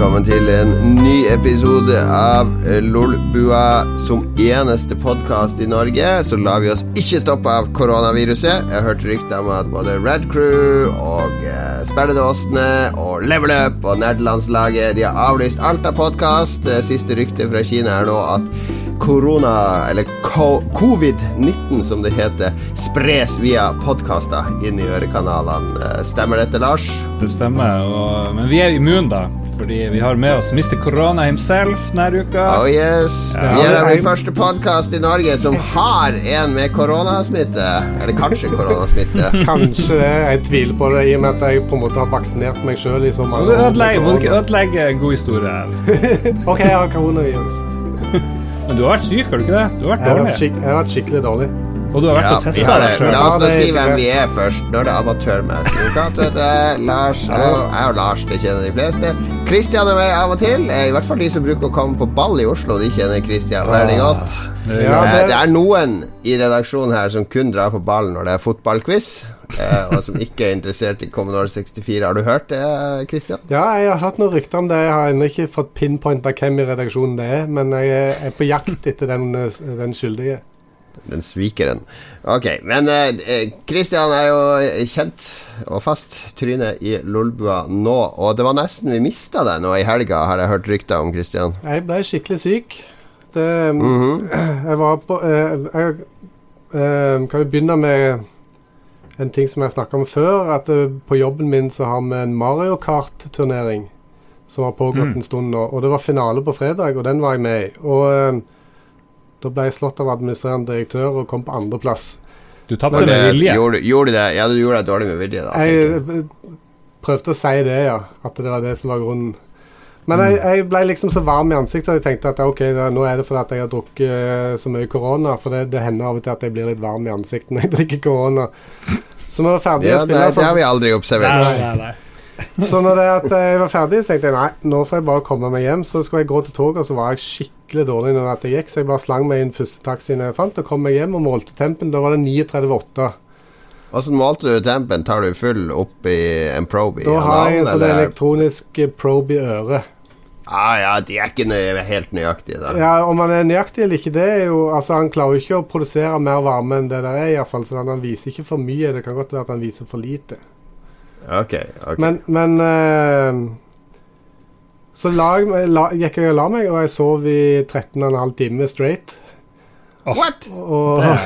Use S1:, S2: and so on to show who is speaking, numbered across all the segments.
S1: velkommen til en ny episode av Lolbua. Som eneste podkast i Norge så lar vi oss ikke stoppe av koronaviruset. Jeg har hørt rykter om at både Red Crew og eh, Spelledåsene og Level Up og Nerdelandslaget De har avlyst alt av podkast. Siste rykte fra Kina er nå at korona, eller covid-19 som det heter, spres via podkaster inn i ørekanalene. Stemmer dette, Lars?
S2: Det stemmer, og, men vi er immune, da. Fordi vi har med oss Mr. Corona himself denne uka.
S1: Oh yes. Ja, vi er den første podkast i Norge som har en med koronasmitte. Eller kanskje koronasmitte.
S3: kanskje det. Jeg tviler på det, i og med at jeg på en måte har vaksinert meg sjøl i så
S2: mange år. Må du ikke ødelegge en god historie
S3: ok, jeg har koronavirus.
S2: Men du har vært syk, har du ikke det? Du har vært
S3: dårlig. Jeg har vært, skikkelig dårlig.
S2: Og du har vært ja, og testa deg sjøl.
S1: La oss si hvem vi er først. Når det er amatørmessig. Lars Jeg og Lars, det kjenner de fleste. Kristian er med av og til. I hvert fall de som bruker å komme på ball i Oslo. De kjenner Kristian veldig godt. Ja, det... det er noen i redaksjonen her som kun drar på ball når det er fotballquiz. Eh, og som ikke er interessert i Commodore 64. Har du hørt det, Christian?
S3: Ja, jeg har hørt noen rykter om det. Jeg har ennå ikke fått pinpointa hvem i redaksjonen det er, men jeg er på jakt etter den, den skyldige.
S1: Den svikeren. Ok, men Kristian eh, er jo kjent og fast tryne i Lolbua nå, og det var nesten vi mista deg nå i helga, har jeg hørt rykter om, Kristian?
S3: Jeg ble skikkelig syk. Det mm -hmm. Jeg var på eh, jeg, eh, Kan vi begynne med en ting som jeg snakka om før, at uh, på jobben min så har vi en Mario Kart-turnering som har pågått mm. en stund nå. Og det var finale på fredag, og den var jeg med i. Og uh, da ble jeg slått av administrerende direktør og kom på andreplass.
S2: Du tapte med vilje?
S1: Gjorde, gjorde det, ja, du gjorde deg dårlig med vilje, da.
S3: Jeg, jeg prøvde å si det, ja. At det var det som var grunnen. Men jeg, mm. jeg, ble liksom så varm i ansiktet at jeg tenkte at ok, da, nå er det fordi at jeg har drukket så mye korona. For det, det, hender av og til at jeg blir litt varm i ansiktet når jeg drikker korona. Så vi var ferdige
S1: ja, å spille det, det har vi aldri observert.
S2: Nei, nei, nei.
S3: Så når det at jeg var ferdig, så tenkte jeg nei, nå får jeg bare komme meg hjem. Så skulle jeg gå til toget, og så var jeg skikkelig dårlig når jeg gikk. Så jeg bare slang meg inn første taxien jeg fant, og kom meg hjem og målte tempen. Da var det 39,8.
S1: Hvordan målte du tempen? Tar du full opp i en probe
S3: Da har jeg en sånn elektronisk probe i øret.
S1: Ah, ja, de er ikke nøy helt nøyaktige, da.
S3: Ja, Om han er nøyaktig eller ikke, det er jo Altså, han klarer jo ikke å produsere mer varme enn det der er, iallfall. Så han viser ikke for mye. Det kan godt være at han viser for lite.
S1: Ok, ok.
S3: Men, men uh, Så la, la, gikk jeg og la meg, og jeg sov i 13,5 timer straight.
S1: Oh, What?!
S2: Og, det,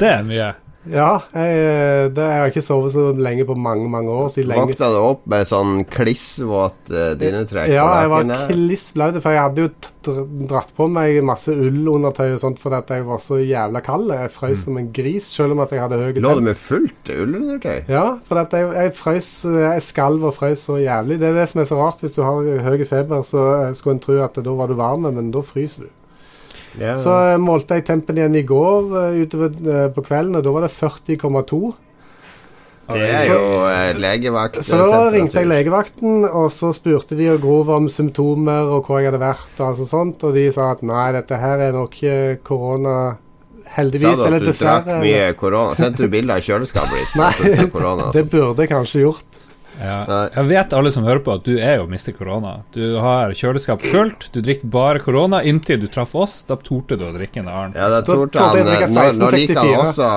S2: det er mye.
S3: Ja, jeg, eh, det, jeg, har ikke sovet så lenge på mange mange år.
S1: Våkna du opp med sånn klissvåt uh, dynetrekk?
S3: Ja, jeg var klissblaut, for jeg hadde jo dratt på meg masse ullundertøy og sånt fordi at jeg var så jævla kald. Jeg frøs mm. som en gris, selv om at jeg hadde høy
S1: Lå du med fullt ullundertøy?
S3: Ja, for at jeg, jeg frøs Jeg skalv og frøs så jævlig. Det er det som er så rart. Hvis du har høy feber, så skulle en tro at da var du varm, men da fryser du. Yeah. Så uh, målte jeg tempen igjen i går uh, utover uh, på kvelden, og da var det 40,2.
S1: Det er jo legevakt.
S3: Så da ringte jeg legevakten, og så spurte de og grov om symptomer og hvor jeg hadde vært. Og, alt sånt, og de sa at nei, dette her er nok korona. Heldigvis.
S1: Sa du at du drakk mye korona? Sendte du bilde av kjøleskapet ditt?
S3: Nei, altså. det burde jeg kanskje gjort.
S2: Ja. Jeg vet alle som hører på at du er jo mister korona. Du har kjøleskap fullt, du drikker bare korona inntil du traff oss. Da torde du å drikke en annen.
S1: Ja, da torde han. Nå, nå liker han også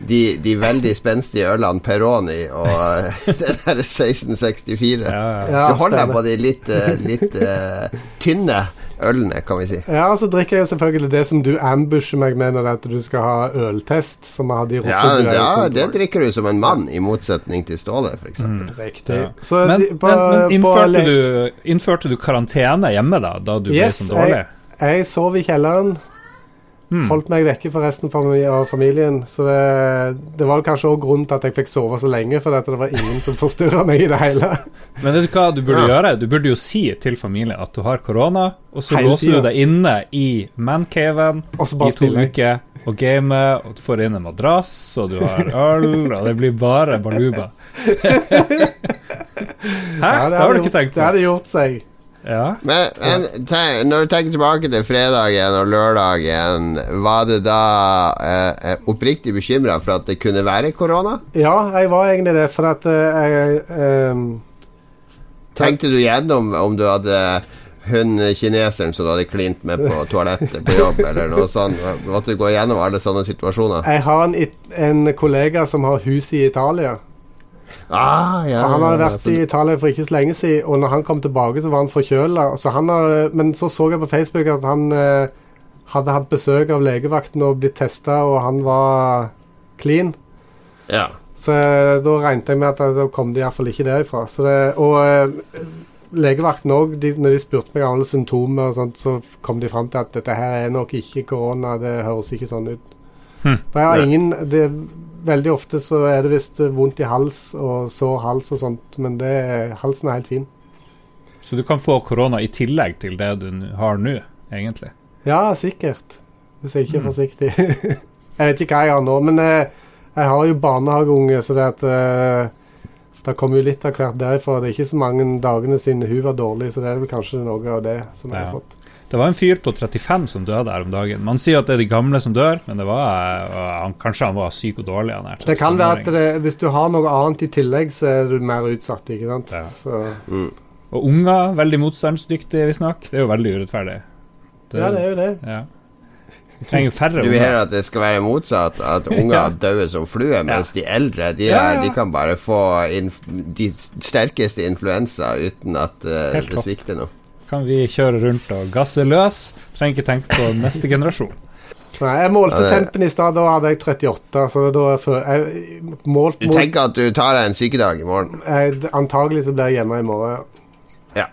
S1: de, de veldig spenstige ølene Peroni og den der 1664. Ja, ja. Du holder deg på de litt, eh, litt uh, tynne ølene, kan vi si.
S3: Ja, og så drikker jeg jo selvfølgelig det som du ambusher meg med når at du skal ha øltest, som vi hadde i
S1: Roffebua. Ja, ja det drikker du som en mann, i motsetning til Ståle, f.eks. Mm.
S3: Riktig.
S2: Ja. Så men, de, på, men, men innførte, du, innførte, du, karantene hjemme da, da du yes, ble så dårlig?
S3: Jeg, jeg sov i kjelleren. Mm. Holdt meg vekke fra resten av familien. Så det, det var kanskje òg grunnen til at jeg fikk sove så lenge, for det var ingen som forstyrra meg i det hele.
S2: Men vet du hva du burde ja. gjøre? Du burde jo si til familien at du har korona, og så låser du deg inne i mancaven i to uker og gamer, og du får inn en madrass, og du har øl, og det blir bare baluba. Hæ? Ja, det, har du ikke tenkt
S3: på. Det hadde gjort seg.
S1: Ja. Men, men tenk, når du tenker tilbake til fredagen og lørdagen, var du da eh, eh oppriktig bekymra for at det kunne være korona?
S3: Ja, jeg var egentlig det, for at eh, jeg eh,
S1: Tenkte du gjennom om du hadde hun kineseren som du hadde klint med på toalettet på jobb, eller noe sånt? Måtte du gå gjennom alle sånne situasjoner?
S3: Jeg har en, en kollega som har hus i Italia.
S1: Ah, ja,
S3: han hadde vært i Italia for ikke så lenge siden, og når han kom tilbake, så var han forkjøla. Men så så jeg på Facebook at han eh, hadde hatt besøk av legevakten og blitt testa, og han var clean.
S1: Ja.
S3: Så eh, da regnet jeg med at da kom de iallfall ikke derifra. Så det, og eh, legevakten òg, når de spurte meg om alle symptomer, og sånt, så kom de fram til at dette her er nok ikke korona. Det høres ikke sånn ut.
S2: Hm.
S3: Det er ingen det, Veldig ofte så er det visst vondt i hals og sår hals og sånt, men det, halsen er helt fin.
S2: Så du kan få korona i tillegg til det du har nå, egentlig?
S3: Ja, sikkert. Hvis jeg ikke er forsiktig. jeg vet ikke hva jeg har nå, men jeg, eh, jeg har jo barnehageunge, så det at uh, det kommer jo litt av hvert derifra. Det er ikke så mange dagene siden hun var dårlig, så det er vel kanskje noe av det som ja. jeg har fått.
S2: Det var en fyr på 35 som døde her om dagen. Man sier at det er de gamle som dør, men det var, han, kanskje han var syk og dårlig. Han
S3: det kan være at det, hvis du har noe annet i tillegg, så er du mer utsatt. ikke sant?
S2: Ja. Mm. Og unger, veldig motstandsdyktige, visstnok. Det er jo veldig urettferdig.
S3: Det, ja, det er jo det.
S2: Ja. Trenger færre
S1: unger. Du vil at det skal være motsatt, at unger ja. dør som fluer, mens ja. de eldre de, er, de, kan bare få de sterkeste influensa uten at uh, det svikter noe
S2: kan vi kjøre rundt og gasse løs. Trenger ikke tenke på neste generasjon.
S3: Nei, jeg målte tempen i stad, da hadde jeg 38. Så da jeg
S1: målt, Du tenker at du tar deg en sykedag i morgen?
S3: Jeg, antagelig så blir jeg hjemme i morgen.
S1: Ja.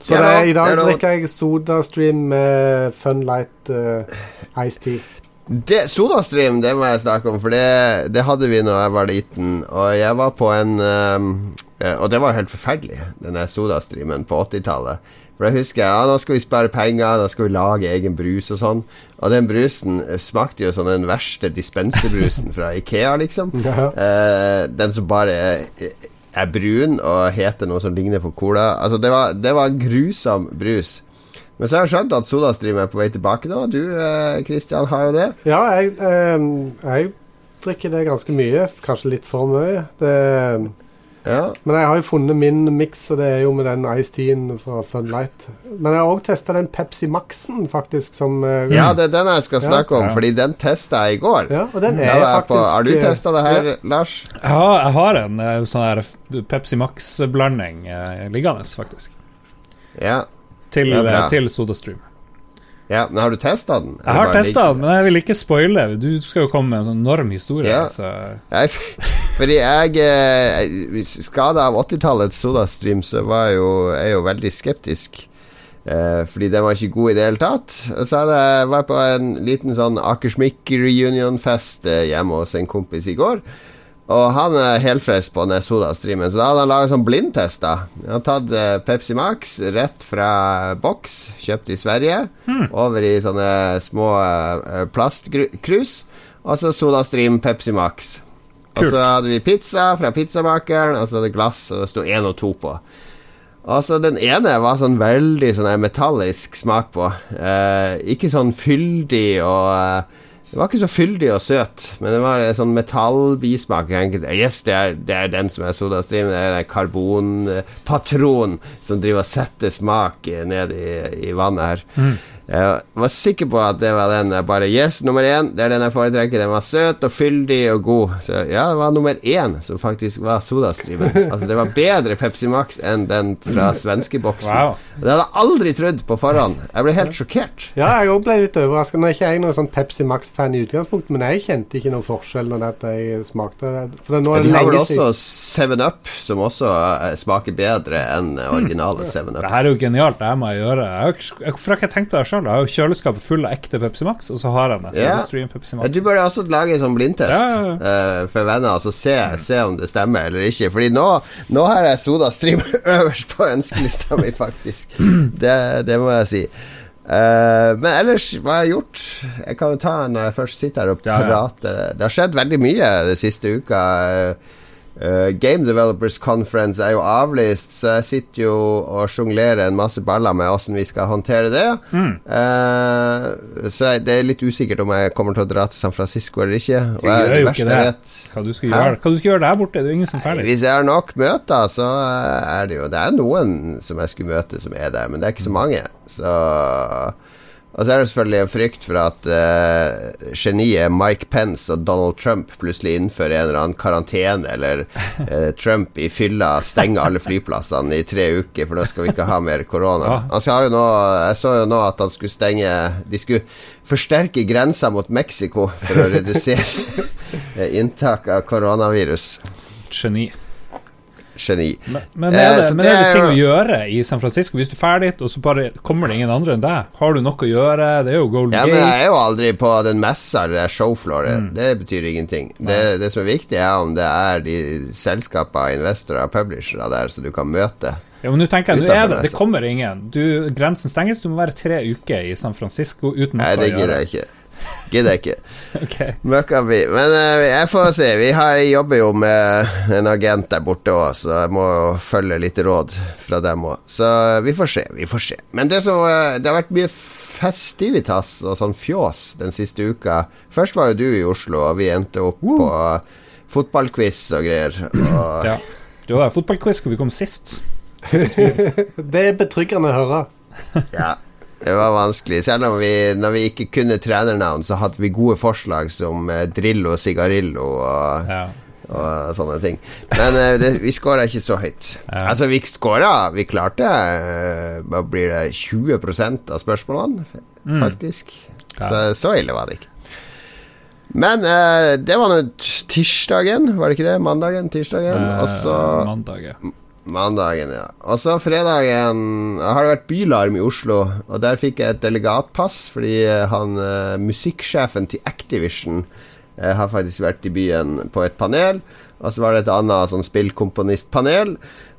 S3: Så ja, det, i dag drikker jeg SodaStream med Funlight uh, Ice Tea.
S1: Det, Sodastream det må jeg snakke om, for det, det hadde vi da jeg var liten. Og jeg var på en um, Og det var helt forferdelig, denne Sodastreamen på 80-tallet. For da husker jeg ja, nå skal vi spare penger, nå skal vi lage egen brus og sånn. Og den brusen eh, smakte jo som den verste dispenserbrusen fra Ikea, liksom. Eh, den som bare er, er, brun og heter noe som ligner på cola. Altså, det var, det var grusom brus. Men så har jeg skjønt at SodaStream er på vei tilbake nå. Du Kristian, eh, har jo det?
S3: Ja, jeg, eh, jeg drikker det ganske mye. Kanskje litt for mye. Det
S1: ja.
S3: Men jeg har jo funnet min miks, og det er jo med den Ice Teen fra Fun Light. Men jeg har òg testa den Pepsi Maxen, faktisk. Som, uh,
S1: ja, det er den jeg skal snakke ja. om, fordi den testa jeg i går.
S3: Ja, og den er faktisk på,
S1: Har du testa det her, Lars?
S2: Ja, jeg har en uh, sånn her Pepsi Max-blanding uh, liggende, faktisk.
S1: Ja.
S2: Til, til SodaStream.
S1: Ja, men Har du testa den?
S2: Jeg har testa den, men jeg vil ikke spoile. Du skal jo komme med en sånn enorm historie. Ja. Så.
S1: Jeg, fordi jeg eh, Skada av 80-tallets Sodastream, så var jeg jo, jeg jo veldig skeptisk. Eh, fordi den var ikke god i det hele tatt. Og så hadde jeg var på en liten sånn Akersmik reunion-fest eh, hjemme hos en kompis i går. Og han er helfrelst på den Soda-streamen, så da hadde han laga sånn blindtest. da Han hadde tatt uh, Pepsi Max rett fra boks, kjøpt i Sverige, hmm. over i sånne små uh, plastkrus, og så Soda-stream Pepsi Max. Og så hadde vi pizza fra pizzabakeren, og så hadde glass, og det sto én og to på. Altså Den ene var sånn veldig sånn metallisk smak på. Eh, ikke sånn fyldig og det var ikke så fyldig og søt, men det var en sånn metallbismak. Yes, det er, det er den som er sodastream. Det er en karbonpatron som driver og setter smak ned i, i vannet her. Mm. Jeg var sikker på at det var den. Bare Yes, nummer én, det er den jeg foretrekker. Den var søt og fyldig og god. Så ja, det var nummer én som faktisk var Sodastriven. Altså, det var bedre Pepsi Max enn den fra svenskeboksen. Wow. Det hadde jeg aldri trodd på forhånd. Jeg ble helt sjokkert.
S3: Ja, jeg òg ble litt overraska. Nå er ikke jeg noen sånn Pepsi Max-fan i utgangspunktet, men jeg kjente ikke noen forskjell når jeg smakte
S1: For nå er det De har vel også 7up, som også eh, smaker bedre enn originale 7up.
S2: Det her er jo genialt, det her må jeg gjøre. Jeg har ikke tenkt på det sjøl sjøl. Jeg har jo kjøleskapet full av ekte Pepsi Max, og så har jeg det.
S1: Ja. Pepsi Max. Du burde også lage en sånn blindtest ja, uh, for venner, altså se, se, om det stemmer eller ikke. Fordi nå, nå har jeg Soda Stream øverst på ønskelista mi, faktisk. Det, det, må jeg si. Uh, men ellers, hva har jeg gjort? Jeg kan jo ta når jeg først sitter her og prater. Det har skjedd veldig mye den siste uka. Uh, Game Developers Conference er jo avlyst, så jeg sitter jo og sjonglerer en masse baller med åssen vi skal håndtere det. Mm. Uh, så jeg, det er litt usikkert om jeg kommer til å dra til San Francisco eller ikke.
S2: Du gjør jo ikke det. Hva du skal gjøre Hva du skal gjøre der borte? Det er jo ingen som er ferdig.
S1: Hvis jeg har nok møter, så er det jo Det er noen som jeg skulle møte, som er der, men det er ikke så mange. Så og så er det selvfølgelig en frykt for at uh, geniet Mike Pence og Donald Trump plutselig innfører en eller annen karantene, eller uh, Trump i fylla stenger alle flyplassene i tre uker, for da skal vi ikke ha mer korona. Jeg så jo nå at han skulle stenge De skulle forsterke grensa mot Mexico for å redusere inntak av koronavirus.
S2: Geni
S1: geni.
S2: Men, men, er det, eh, men, er det, ting å gjøre i San Francisco? Hvis du er ferdig, og så bare kommer det ingen andre enn deg? Har du noe å gjøre? Det er jo Golden
S1: ja,
S2: Gate.
S1: Men jeg er jo aldri på den messa, det der showflooret. Mm. Det betyr ingenting. Det, det, som er viktig, er om det er de selskaper, investorer og publishere der som du kan møte.
S2: Ja, men nå tenker jeg, er det, det kommer ingen. Du, grensen stenges, du må være tre uker i San Francisco uten.
S1: Nei, det gidder jeg ikke. Gidder jeg ikke.
S2: okay.
S1: Møkkaby. Men uh, jeg får se. Vi har, jeg jobber jo med en agent der borte òg, så jeg må følge litt råd fra dem òg. Så vi får se. Vi får se. Men det, som, uh, det har vært mye festivitas og sånn fjås den siste uka. Først var jo du i Oslo, og vi endte opp Woo. på uh, fotballquiz og greier. Og
S2: ja. Du har fotballquiz hvor vi kom sist.
S3: det er betryggende å høre.
S1: ja. Det var vanskelig. Selv om vi, når vi ikke kunne trenernavn, så hadde vi gode forslag som eh, Drillo, Sigarillo og, ja. og sånne ting. Men eh, det, vi skåra ikke så høyt. Ja. Altså, vi skåra Vi klarte eh, Hva blir det 20 av spørsmålene, mm. faktisk. Mm. Så, så ille var det ikke. Men eh, det var nå tirsdagen, var det ikke det? Mandagen? Tirsdagen?
S2: Eh, og så Mandag, ja.
S1: Mandagen, ja. Og så fredagen har det vært bylarm i Oslo, og der fikk jeg et delegatpass fordi eh, han uh, musikksjefen til Activision uh, har faktisk vært i byen på et panel. Og så var det et annet sånn spillkomponistpanel.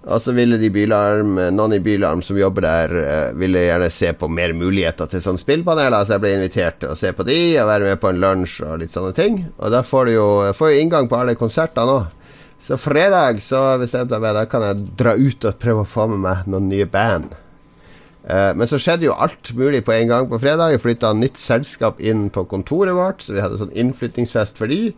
S1: Og så ville de bylarm, noen i Bylarm som jobber der, ville gjerne se på mer muligheter til sånne spillpaneler, så jeg ble invitert til å se på de og være med på en lunsj og litt sånne ting. Og da får du jo får inngang på alle konsertene òg. Så fredag så bestemte jeg meg Da kan jeg dra ut og prøve å få med meg noen nye band. Uh, men så skjedde jo alt mulig på en gang på fredag. Jeg flytta nytt selskap inn på kontoret vårt, så vi hadde sånn innflyttingsfest for de.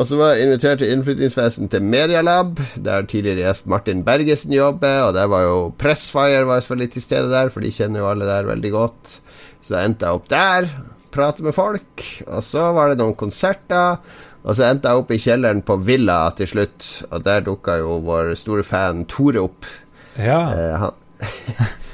S1: Og så var jeg invitert til innflyttingsfesten til Medialab, der tidligere gjest Martin Bergesen jobber. Og der var jo Pressfire var selvfølgelig til stede der, for de kjenner jo alle der veldig godt. Så endte jeg opp der, prate med folk. Og så var det noen konserter. Og så endte jeg opp i kjelleren på Villa til slutt, og der dukka jo vår store fan Tore opp.
S2: Ja.
S1: Eh, han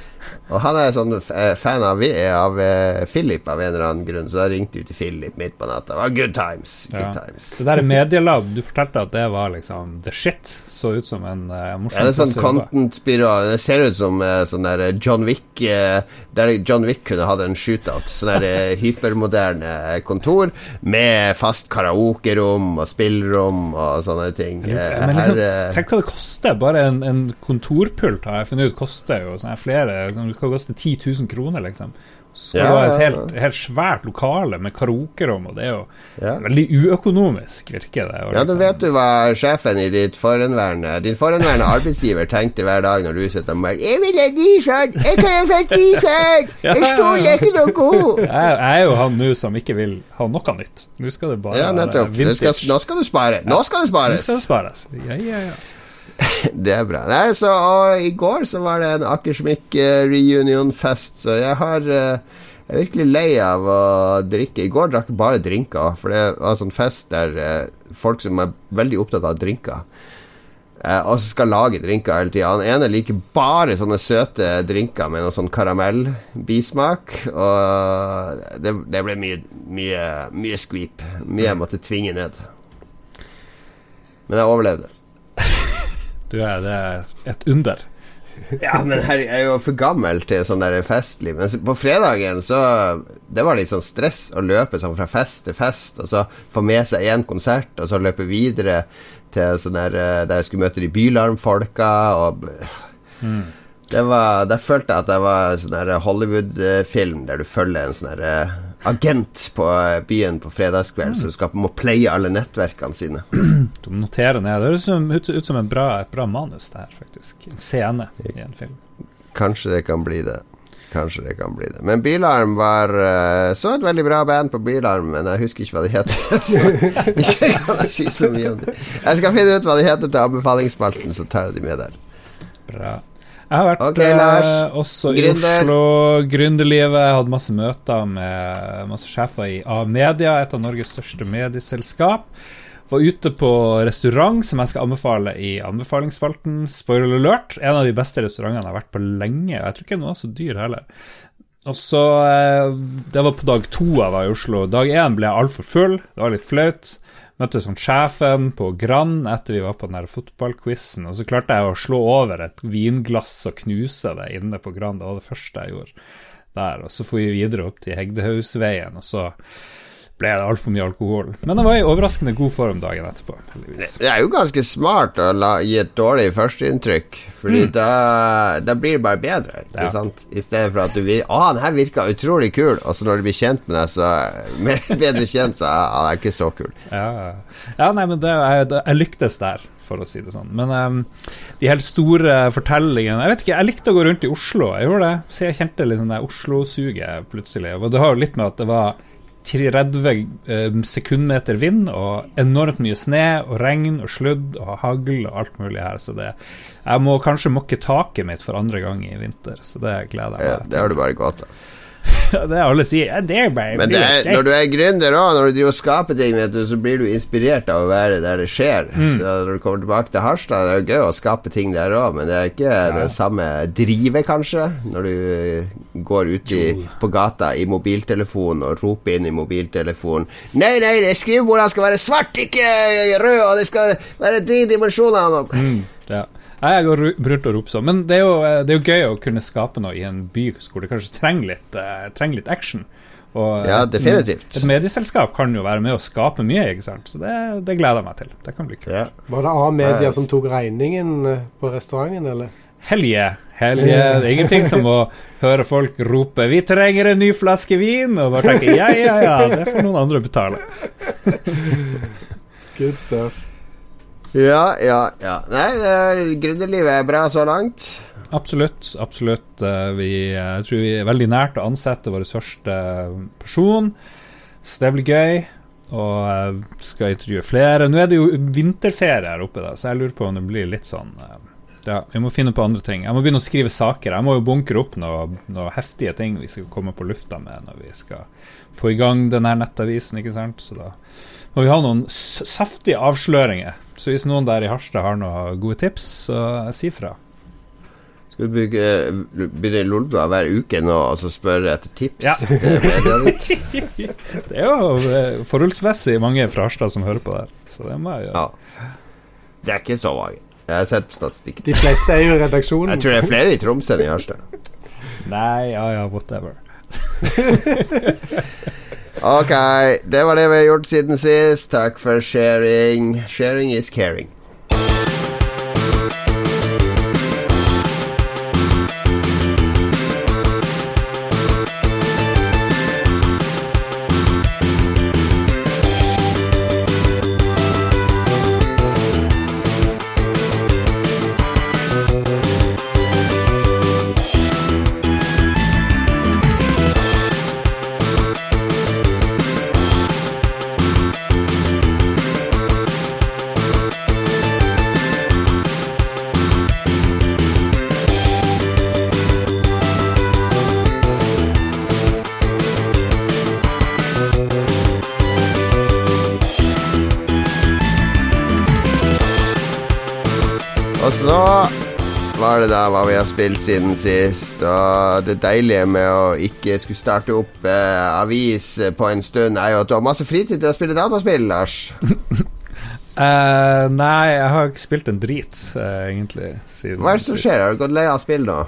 S1: Og han er sånn eh, fan av, av uh, Philip av en eller annen grunn, så da ringte vi til Philip midt på natta. Det var good times. Good ja. times.
S2: Det der Medielab, du fortalte at det var liksom the shit. Så ut som en uh, morsom
S1: Ja, det er sånn content-byrå. Det ser ut som uh, sånn der John Wick uh, Der John Wick kunne hatt en shootout. Sånn der hypermoderne kontor med fast karaokerom og spillrom og sånne ting.
S2: Men liksom, tenk hva det koster. Bare en, en kontorpult har jeg funnet ut koster jo sånn flere sånn, kan koste 10 000 kroner, liksom. Så ja, det var et helt, helt, svært lokale med karaokerom, og det er jo ja. veldig uøkonomisk, virker det.
S1: Liksom. ja, da vet du hva sjefen i ditt forhenværende Din forhenværende arbeidsgiver tenkte hver dag når du sitter og bare 'Jeg vil ha ny Jeg kan ha fått ny Jeg stoler ikke noe god!'
S2: Jeg, er jo han nå som ikke vil ha noe nytt. Nå skal det bare
S1: ja, nettopp. Skal, nå skal du spare. Nå skal det spares.
S2: Nå skal det spares. Ja, ja, ja.
S1: det er bra. Nei, så, og I går så var det en Akersmik reunion-fest, så jeg har uh, jeg er virkelig lei av å drikke. I går drakk jeg bare drinker, for det var sånn fest der uh, folk som er veldig opptatt av drinker, uh, og som skal lage drinker hele tida. Han ene liker bare sånne søte drinker med noe sånn karamellbismak, og det, det ble mye, mye, mye skvip. Mye jeg måtte tvinge ned. Men jeg overlevde.
S2: Du er, det et under.
S1: ja, men her er jo for gammel til sånn der festlig. Men på fredagen så Det var litt sånn stress å løpe sånn fra fest til fest, og så få med seg én konsert, og så løpe videre til sånn der eh, der jeg skulle møte de Bylarm-folka, og mm. det var, Der følte jeg at det var sånn Hollywood-film der du følger en sånn agent på byen på fredagskveld mm. som skal, må playe alle nettverkene sine.
S2: Du noterer ned. Det høres ut, ut, som bra, et bra manus, det her, faktisk. En scene i en film.
S1: Kanskje det kan bli det. Kanskje det kan bli det. Men Bilarm var uh, Så et veldig bra band på Bilarm, men jeg husker ikke hva de heter. så ikke kan jeg si så mye om det. Jeg skal finne ut hva de heter til anbefalingsspalten, så tar jeg de med der.
S2: Bra. Jeg har vært okay, uh, også i Oslo, gründerlivet. Jeg hadde masse møter med masse sjefer i A-media, et av Norges største medieselskap. Var ute på restaurant som jeg skal anbefale i anbefalingsspalten. Spoiler alert. En av de beste restaurantene jeg har vært på lenge. Og jeg tror ikke den var så dyr heller. Og så eh, Det var på dag to jeg var i Oslo. Dag én ble jeg altfor full. Det var litt flaut. Møtte sånn sjefen på Grand etter vi var på den der fotballquizen, og så klarte jeg å slå over et vinglass og knuse det inne på Grand. Det var det første jeg gjorde der. Og så for vi videre opp til Hegdehausveien, og så ble det altfor mye alkohol. Men han var i overraskende god form dagen etterpå. Heldigvis.
S1: Det er jo ganske smart å la, gi et dårlig førsteinntrykk, Fordi mm. da, da, blir det bare bedre. Ikke ja. sant? I stedet for at du vil Å, han her virka utrolig kul, og så når du blir kjent med deg, så mer bedre kjent, så er den ikke så kul.
S2: Ja, ja nei, men det, jeg, jeg lyktes der for å si det sånn. Men um, de helt store fortellingene Jeg vet ikke, jeg likte å gå rundt i Oslo. Jeg gjorde det. Så jeg kjente litt sånn Oslo-suget plutselig. Og det har jo litt med at det var 30 eh, sekundmeter vind og enormt mye sne og regn og sludd og hagl og alt mulig her. Så det, jeg må kanskje mokke taket mitt for andre gang i vinter, så det gleder jeg meg
S1: til. Ja, det har du bare godt av.
S2: det alle sier. Det
S1: Men det er, når du er gründer òg, når du skaper ting, du, så blir du inspirert av å være der det skjer. Mm. Så når du kommer tilbake til Harstad, det er gøy å skape ting der òg, men det er ikke ja. det samme drivet, kanskje, når du eh, går ut i, på gata i mobiltelefonen og roper inn i mobiltelefonen Nei, nei, skrivebordene skal være svart, ikke rød, og det skal være de dimensjonene.
S2: Mm, ja. Jeg går rundt og roper sånn. Men det er, jo, eh, det er, jo, gøy å kunne skape noe i en by hvor det kanskje trenger litt, uh, trenger litt action.
S1: Og ja, definitivt.
S2: Et, et, medieselskap kan jo være med å skape mye, ikke sant? så det, det gleder jeg meg til. Det kan bli kult. Ja.
S3: Var det A-media som tok regningen eh, på restauranten, eller?
S2: Helje. Helje. Det er ingenting som å høre folk rope 'Vi trenger en ny flaske vin!' og bare tenke 'ja, ja, ja, det får noen andre betale'.
S3: Good stuff.
S1: Ja, ja, ja. Nei, gründerlivet er bra så langt.
S2: Absolutt. absolutt. Eh, vi, jeg tror vi er veldig nært å ansette vår første person, så det blir gøy. Og eh, skal intervjue flere. Nå er det jo vinterferie her oppe, da, så jeg lurer på om det blir litt sånn eh, Ja, vi må finne på andre ting. Jeg må begynne å skrive saker. Jeg må jo bunkre opp noen noe heftige ting vi skal komme på lufta med når vi skal få i gang denne nettavisen, ikke sant. Så da må vi ha noen saftige avsløringer så hvis noen der i Harstad har noen gode tips, så si fra.
S1: Skal du begynne Lolbua hver uke nå og så spørre etter tips?
S2: Ja. det er jo eh, forholdsmessig mange fra Harstad som hører på der, så det må jeg gjøre. Ja.
S1: Det er ikke så mange. Jeg har sett på statistikken.
S3: De fleste er jo i redaksjonen.
S1: Jeg tror det er flere i Tromsø enn i Harstad.
S2: Nei, ja ja, whatever.
S1: Ok, det var det vi har gjort siden sist. Takk for sharing. Sharing is caring. Det da hva vi har spilt siden sist. Og det deilige med å ikke skulle starte opp eh, avis på en stund, er jo at du har masse fritid til å spille dataspill, Lars.
S2: uh, nei, jeg har ikke spilt en drit, uh, egentlig.
S1: Hva er det som skjer? Har du gått lei av spill nå?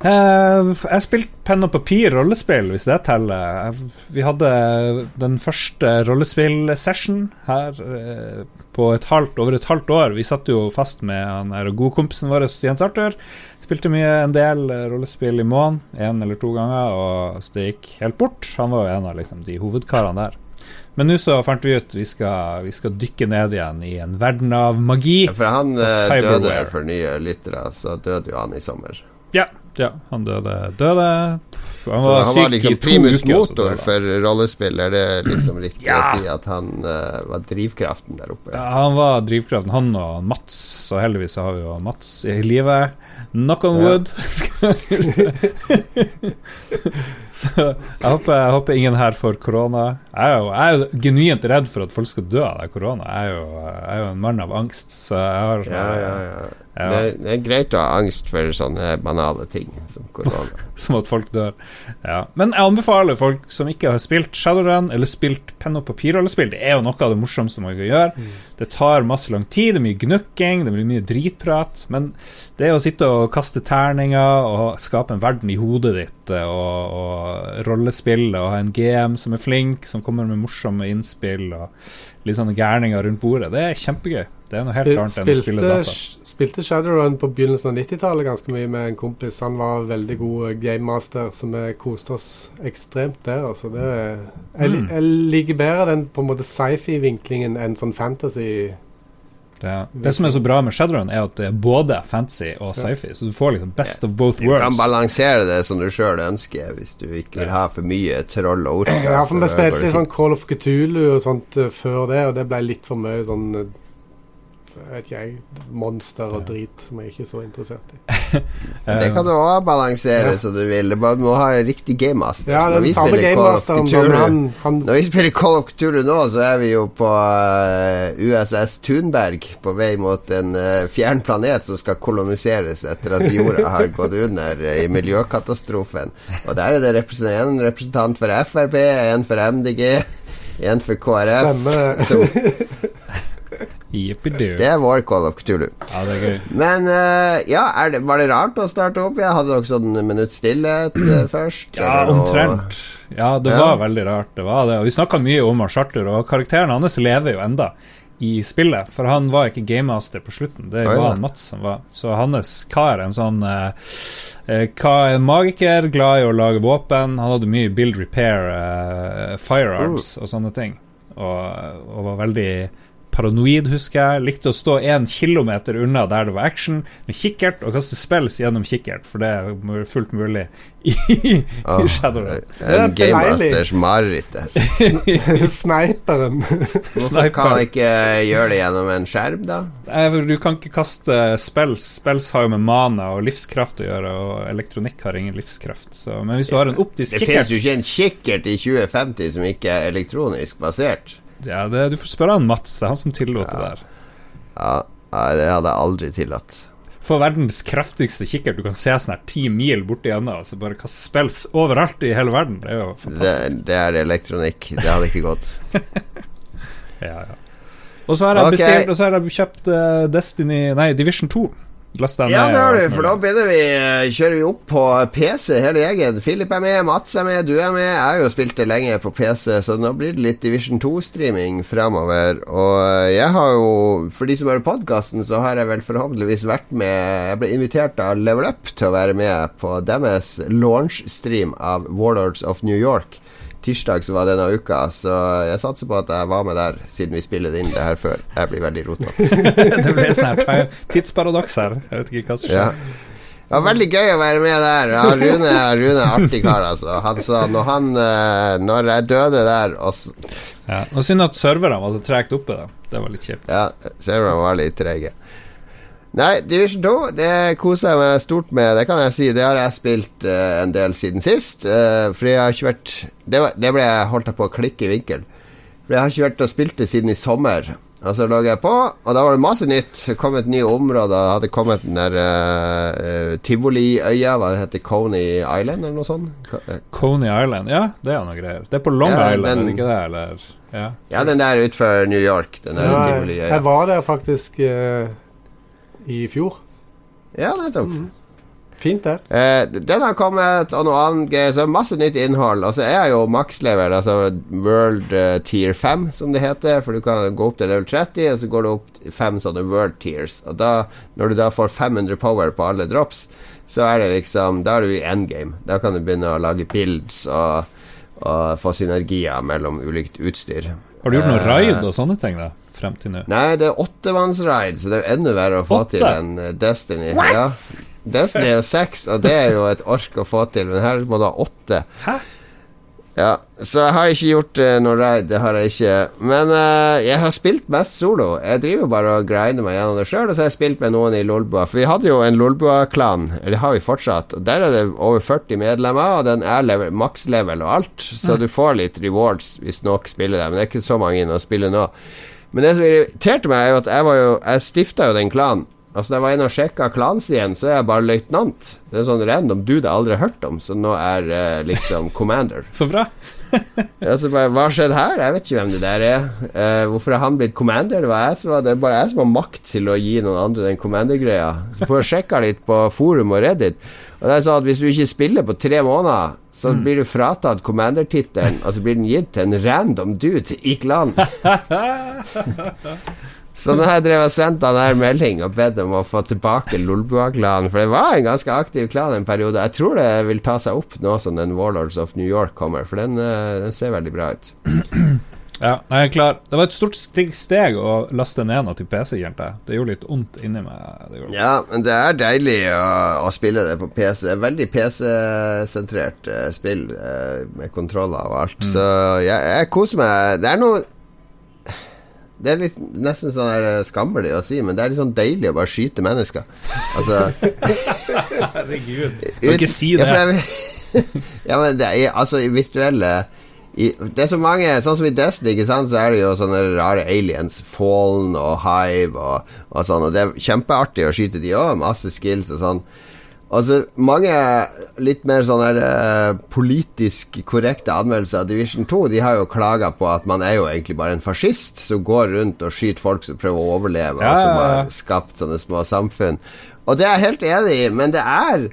S2: Uh, jeg spilte spilt penn og papir rollespill, hvis det teller. Vi hadde den første rollespill-session her på et halvt, over et halvt år. Vi satt jo fast med han her godkompisen vår Jens Arthur. spilte mye en del rollespill i måneden, én eller to ganger, og så det gikk helt bort. Han var jo en av liksom, de hovedkarene der. Men nå så fant vi ut vi skal, vi skal dykke ned igjen i en verden av magi.
S1: Ja, for han døde for nye lyttere, så døde jo han i sommer.
S2: Ja, ja, han døde. døde.
S1: Han var, han var liksom primus motor for rollespill. Er det liksom riktig ja. å si at han uh, var drivkraften der oppe?
S2: Ja, han var drivkraften, han og Mats. Så heldigvis har vi jo Mats i live. Knock on wood. Ja. så jeg håper, jeg håper, ingen her får korona. Jeg er, jo, jeg er genuint redd for at folk skal dø av korona. Jeg er, jo, jeg er jo en mann av angst, så jeg har
S1: ja, ja, ja. Ja. Det, er, det, er, greit å ha angst for sånne banale ting som korona.
S2: som at folk dør. Ja. Men jeg anbefaler folk som ikke har spilt Shadowrun eller spilt penn og papirrollespill. Det er jo noe av det morsomste man kan gjøre. Mm. Det tar masse lang tid, det er mye gnukking, det blir mye dritprat. Men det å sitte og kaste terninger og skape en verden i hodet ditt eh, og, og rollespille og ha en GM som er flink, som kommer med morsomme innspill og litt sånne gærninger rundt bordet, det er kjempegøy. Det er noe helt annet enn å spille data.
S3: Spilte Shadowrun på begynnelsen av 90-tallet ganske mye med en kompis. Han var veldig god gamemaster, så vi koste oss ekstremt der. Altså det, jeg, mm. jeg, liker bedre den på en måte sci-fi-vinklingen enn sånn fantasy.
S2: Det, det, som er så bra med Shadowrun, er at det er både fantasy og sci-fi. Så du får liksom best of both worlds.
S1: Du kan balansere det som du sjøl ønsker, hvis du ikke vil ha for mye troll og orker.
S3: har for meg spilt litt sånn Call of Cthulhu og sånt uh, før det, og det ble litt for mye sånn uh, vet ikke jeg, monster og drit som jeg ikke er så interessert i.
S1: det kan du òg balansere ja. så du vil. Du må ha en riktig gamemaster.
S3: Ja, når, gamemasteren han, han
S1: Når vi spiller Call of Cthulhu nå, så er vi jo på eh, USS Thunberg på vei mot en uh, fjern planet som skal koloniseres etter at jorda har gått under i miljøkatastrofen. Og der er det en representant for Frp, en for MDG, en for KrF.
S3: Stemmer.
S1: Det er vår Call of Cthulhu.
S2: Ja, det er gøy.
S1: Men uh, ja, det, var det rart å starte opp? Jeg hadde også en minutt stillhet uh, først?
S2: Ja, omtrent. Ja, det ja. var veldig rart. Det var det. Og vi snakka mye om Charter, og karakteren hans lever jo enda i spillet, for han var ikke gamemaster på slutten. Det var oh, ja. Mats som var. Så hans kar, en sånn uh, en magiker, glad i å lage våpen. Han hadde mye build repair, uh, firearms uh. og sånne ting, og, og var veldig paranoid, husker jeg. Likte å stå én kilometer unna der det var action, med kikkert, og kaste spels gjennom kikkert, for det er fullt mulig i, oh, i Shadowrun.
S1: En gamemasters mareritt der.
S3: Sniperen.
S1: Hvorfor kan han ikke gjøre det gjennom en skjerm, da?
S2: Du kan ikke kaste spels. Spels har jo med mana og livskraft å gjøre, og elektronikk har ingen livskraft. Så, men hvis du har en optisk
S1: kikkert Det finnes jo ikke en kikkert i 2050 som ikke er elektronisk basert.
S2: Ja, det, Du får spørre han Mats, det er han som tillot ja. det der.
S1: Ja, det hadde jeg aldri tillatt.
S2: For verdens kraftigste kikkert, du kan se sånn her ti mil borti enda, så bare kaste spills overalt i hele verden. Det er jo fantastisk.
S1: Det, det er elektronikk. Det hadde ikke gått.
S2: ja, ja. Og så har jeg okay. bestilt Og så har jeg kjøpt uh, Destiny Nei, Division 2.
S1: Ja, det har du, for da begynner vi eh, kjører vi opp på PC hele gjengen. Filip er med, Mats er med, du er med. Jeg har jo spilt det lenge på PC, så nå blir det litt Division 2-streaming framover. Og eh, jeg har jo, for de som hører podkasten, så har jeg vel forhåpentligvis vært med Jeg ble invitert av Level Up til å være med på deres launch-stream av Warlords of New York tirsdag som var denne uka, så jeg satser på at jeg var med der, siden vi spiller inn det her før. Jeg blir veldig rotete.
S2: det ble sånn her tidsparadoks her. Jeg vet ikke hva som skjer. Ja.
S1: Det var veldig gøy å være med der. Ja, Rune, Rune er artig kar, altså. Han sa når han eh, Når jeg døde der også.
S2: ja, Og synd at serverne var så tregt oppe, da. Det var litt kjipt.
S1: Ja, serverne var litt trege. Nei, Division 2 det koser jeg meg stort med, det kan jeg si. Det har jeg spilt uh, en del siden sist. Uh, for jeg har ikke vært Det, var, det ble jeg holdt på å klikke i vinkel. For jeg har ikke vært og spilt det siden i sommer. Og så lå jeg på, og da var det masse nytt. Det kom et nytt område. Det hadde kommet den der uh, Tivoliøya, hva det heter Coney Island, eller noe sånt?
S2: Coney Island, ja, det er noe greier. Det er på Long ja, Island, den, er det ikke det, eller?
S1: Ja, ja den der utenfor New York. Den der ja, Tivoliøya.
S3: Jeg var der faktisk uh i fjor.
S1: Ja, nettopp. Mm.
S3: Fint, det.
S1: Eh, den har kommet, og noe annet greier. Så masse nytt innhold. Og så er jeg jo makslevel, altså World uh, Tier 5, som det heter. For du kan gå opp til level 30, og så går du opp fem sånne World Tiers. Og da, når du da får 500 power på alle drops, så er det liksom Da er du i endgame. Da kan du begynne å lage builds og, og få synergier mellom ulikt utstyr.
S2: Har du gjort noe raid og sånne ting, da? Frem til nå?
S1: Nei, det er åttemannsraid, så det er jo enda verre å få
S2: Åtte?
S1: til enn eh, Destiny.
S2: What?
S1: Ja. Destiny er seks, og det er jo et ork å få til, men her må du ha åtte.
S2: Hæ?
S1: Ja, så jeg har ikke gjort uh, noe raid, det har jeg ikke. Men uh, jeg har spilt mest solo. Jeg driver bare og grinder meg gjennom det sjøl, og så har jeg spilt med noen i Lolbua. For vi hadde jo en Lolbua-klan, eller det har vi fortsatt. Og Der er det over 40 medlemmer, og den er level, maks level og alt. Så du får litt rewards hvis nok spiller der, men det er ikke så mange inn og spiller nå. Men det som irriterte meg, er jo at jeg var jo Jeg stifta jo den klanen. Altså Da jeg var inne og sjekka klansiden, så er jeg bare løytnant. Det er sånn random dude jeg aldri har hørt om, så nå er eh, liksom commander.
S2: Så bra.
S1: altså, bare, Hva skjedde her? Jeg vet ikke hvem det der er. Eh, hvorfor er han blitt commander? Det, var jeg var, det er bare jeg som har makt til å gi noen andre den commander-greia. Så får jeg sjekka litt på forum og Reddit. Og det er sånn at Hvis du ikke spiller på tre måneder, så blir du fratatt commander-tittelen. så blir den gitt til en random dude i klanen. Så nå har jeg drevet og sendt han her melding og bedt om å få tilbake Lolbua-klanen. For det var en ganske aktiv klan en periode. Jeg tror det vil ta seg opp nå som den Warlords of New York kommer, for den, eh, den ser veldig bra ut.
S2: Ja, jeg er klar. Det var et stort steg, steg å laste ned noe til PC, kjente jeg. Det gjorde litt vondt inni meg. Det.
S1: Ja, men det er deilig å, å spille det på PC. Det er veldig PC-sentrert eh, spill eh, med kontroller og alt. Så jeg, jeg koser meg. Det er noe Det er litt nesten sånn eh, skammelig å si, men det er litt sånn deilig å bare skyte mennesker. Altså
S2: Herregud. Kan ikke si det.
S1: Ja, jeg, ja men det er altså virtuelle i, Det er så mange Sånn som i Destiny, ikke sant, så er det jo sånne rare aliens. Fallen og Hive og, og sånn. Og det er kjempeartig å skyte de òg, masse skills og sånn. Altså, mange litt mer sånne eh, politisk korrekte anmeldelser av Division 2 De har jo klaga på at man er jo egentlig bare en fascist som går rundt og skyter folk som prøver å overleve,
S2: Ja,
S1: og som
S2: ja, ja.
S1: har skapt sånne små samfunn. Og det er jeg helt enig i, men det er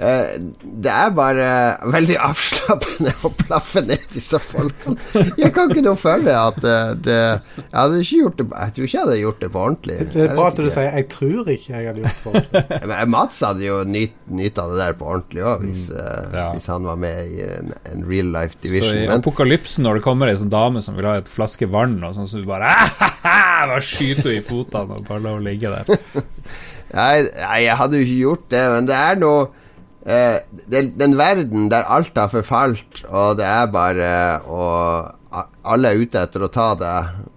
S1: det er bare veldig avslappende å plaffe ned disse folkene. Jeg kan ikke noe føle at eh, det Jeg hadde ikke gjort det Jeg tror ikke jeg hadde gjort det på ordentlig.
S3: Det er bra at du sier 'jeg tror ikke jeg hadde gjort det'.
S1: Ordentlig. Mats hadde jo nyt, nytt av det der på ordentlig òg, hvis, mm.
S2: Ja.
S1: hvis han var med i en, en real life division.
S2: Så i
S1: Men
S2: apokalypsen, når det kommer ei sånn dame som vil ha et flaske vann, og sånn, så du bare Bare skyter henne i fotene og bare lar henne ligge der.
S1: Nei, jeg hadde jo ikke gjort det, men det er noe eh, den, den verden der alt har forfalt, og det er bare Og alle er ute etter å ta det,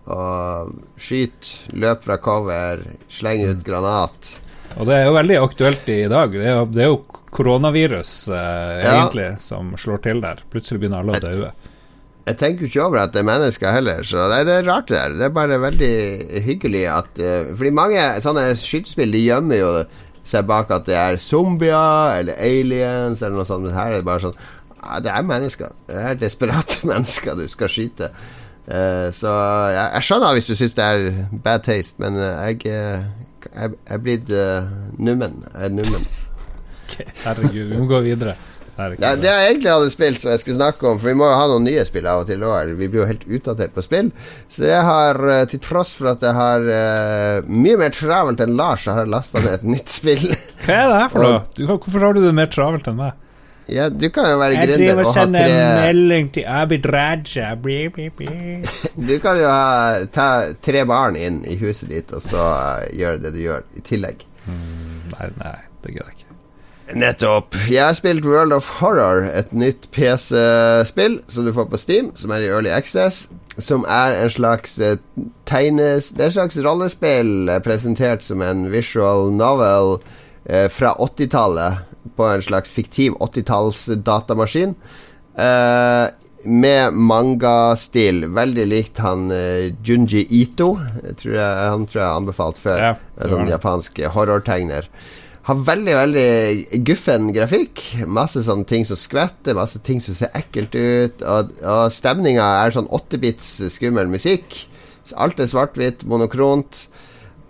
S1: og skyt, løp fra cover, sleng ut granat.
S2: Og det er jo veldig aktuelt i dag. Det er jo, det er jo koronavirus eh,
S1: Ja.
S2: egentlig som slår til der. Plutselig begynner alle å daue.
S1: Jeg tenker jo ikke over at det er mennesker heller, så nei, det er rart det der. Det er bare veldig hyggelig at eh, Fordi mange sånne skytespill, de gjemmer jo seg bak at det er zombier eller aliens eller noe sånt, men her er det bare sånn Det er mennesker. Det er desperate mennesker du skal skyte. Eh, så jeg, skjønner hvis du syns det er bad taste, men eh, jeg, eh, jeg, jeg er blitt nummen. Jeg er nummen.
S2: Herregud, vi må gå videre.
S1: Ja, det er egentlig alle spill som jeg skulle snakke om, for vi må jo ha noen nye spill av og til også, Vi blir jo helt utdatert på spill. Så jeg har, eh, til tross for at jeg har uh, mye mer travelt enn Lars, så har jeg lasta ned et nytt spill.
S2: Hva er det her for noe? Du, hvorfor har du det mer travelt enn meg?
S1: ja, du kan jo være
S2: Jeg
S1: gründer
S2: driver og
S1: ha
S2: sender
S1: tre
S2: melding til Abid Raja. Bli, bli, bli.
S1: Du kan jo ha, ta tre barn inn i huset ditt, og så uh, gjøre det du gjør, i tillegg.
S2: Nei, nei, det gidder jeg ikke.
S1: Nettopp. Jeg har spilt World of Horror, et nytt PC-spill som du får på Steam, som er i Early Access. Som er en slags eh, tegnes... Det er et slags rollespill eh, presentert som en visual novel eh, fra 80-tallet. På en slags fiktiv 80-talls-datamaskin. Eh, med mangastil. Veldig likt han eh, Junji Ito. Jeg tror jeg, han tror jeg har anbefalt før.
S2: Ja,
S1: en sånn japansk horrortegner. Har veldig veldig guffen grafikk. Masse sånne ting som skvetter, masse ting som ser ekkelt ut. Og, og stemninga er sånn 8-bits skummel musikk. Så alt er svart-hvitt, monokront.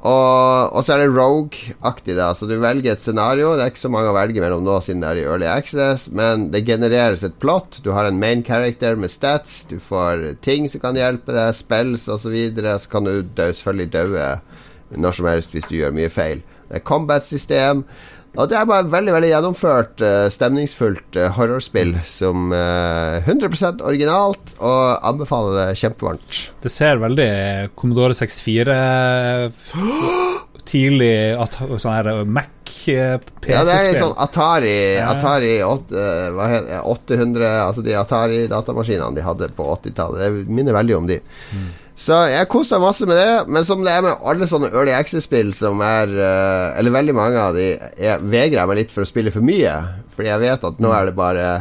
S1: Og, og, så er det Rogue-aktig. da Så Du velger et scenario. Det er ikke så mange å velge mellom nå siden det er i Early Access, men det genereres et plott. Du har en main character med stats. Du får ting som kan hjelpe deg, spells osv. Så, videre. så kan du selvfølgelig dø når som helst hvis du gjør mye feil. Det er combat-system. Og det er bare veldig veldig gjennomført, uh, stemningsfullt uh, horrorspill som uh, eh, 100% originalt, og anbefaler det kjempevarmt.
S2: Det ser veldig Commodore 64 tidlig sånn her Mac-PC-spill.
S1: Ja, det er sånn Atari, Atari 800 Altså de Atari-datamaskinene de hadde på 80-tallet. Det minner veldig om de. Mm. Så jeg koste meg masse med det, men som det er med alle sånne Early Access-spill som er uh, Eller veldig mange av de jeg vegrer meg litt for å spille for mye. Fordi jeg vet at nå er det bare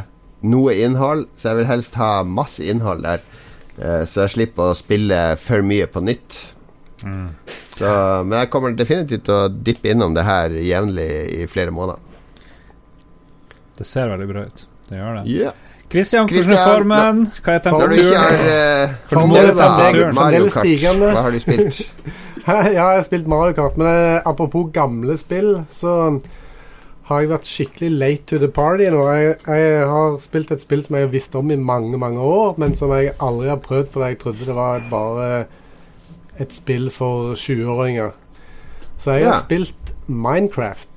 S1: noe innhold, så jeg vil helst ha masse innhold der. Uh, så jeg slipper å spille for mye på nytt. Mm. Så, men jeg kommer definitivt til å dippe innom det her jevnlig i flere måneder.
S2: Det ser veldig bra ut. Det gjør det.
S1: Yeah.
S2: Christian, hvordan er formen? Hva er temperaturen?
S1: Uh, fremdeles, stigende hva har du spilt?
S3: ja, jeg har spilt Mario Kart, men uh, apropos gamle spill, så har jeg vært skikkelig late to the party nå. Jeg, jeg, har spilt et spill som jeg har visst om i mange, mange år, men som jeg aldri har prøvd fordi jeg trodde det var bare et spill for 20-åringer. Så jeg har spilt Minecraft.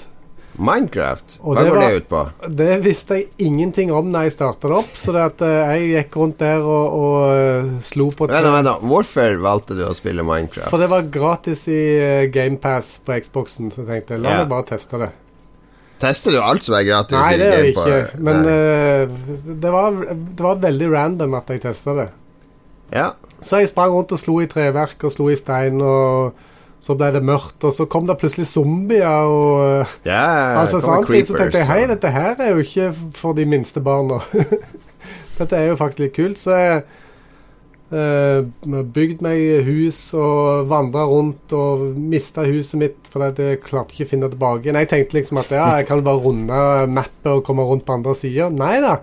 S1: Minecraft? Hva går det ut på?
S3: Det visste jeg ingenting om da jeg starta det opp. Så det at uh, jeg gikk rundt der og, og uh, slo på
S1: Vent, vent, Hvorfor valgte du å spille Minecraft?
S3: For det var gratis i eh, GamePass på Xboxen, så jeg tenkte la meg bare teste det.
S1: Tester du alt som er gratis?
S3: Nei, det gjør jeg ikke. Men uh, det, var, det, var, veldig random at jeg testa det.
S1: Ja.
S3: Så jeg sprang rundt og slo i treverk og slo i stein og så ble det mørkt, og så kom det plutselig zombier og
S1: yeah,
S3: altså, creepers, Så tenkte jeg hei, dette her er jo ikke for de minste barna. dette er jo faktisk litt kult. Så jeg uh, bygd meg hus og vandra rundt og mista huset mitt fordi jeg klarte ikke å finne tilbake. tilbake. Jeg tenkte liksom at ja, jeg kan bare runde mappet og komme rundt på andre sida. Nei da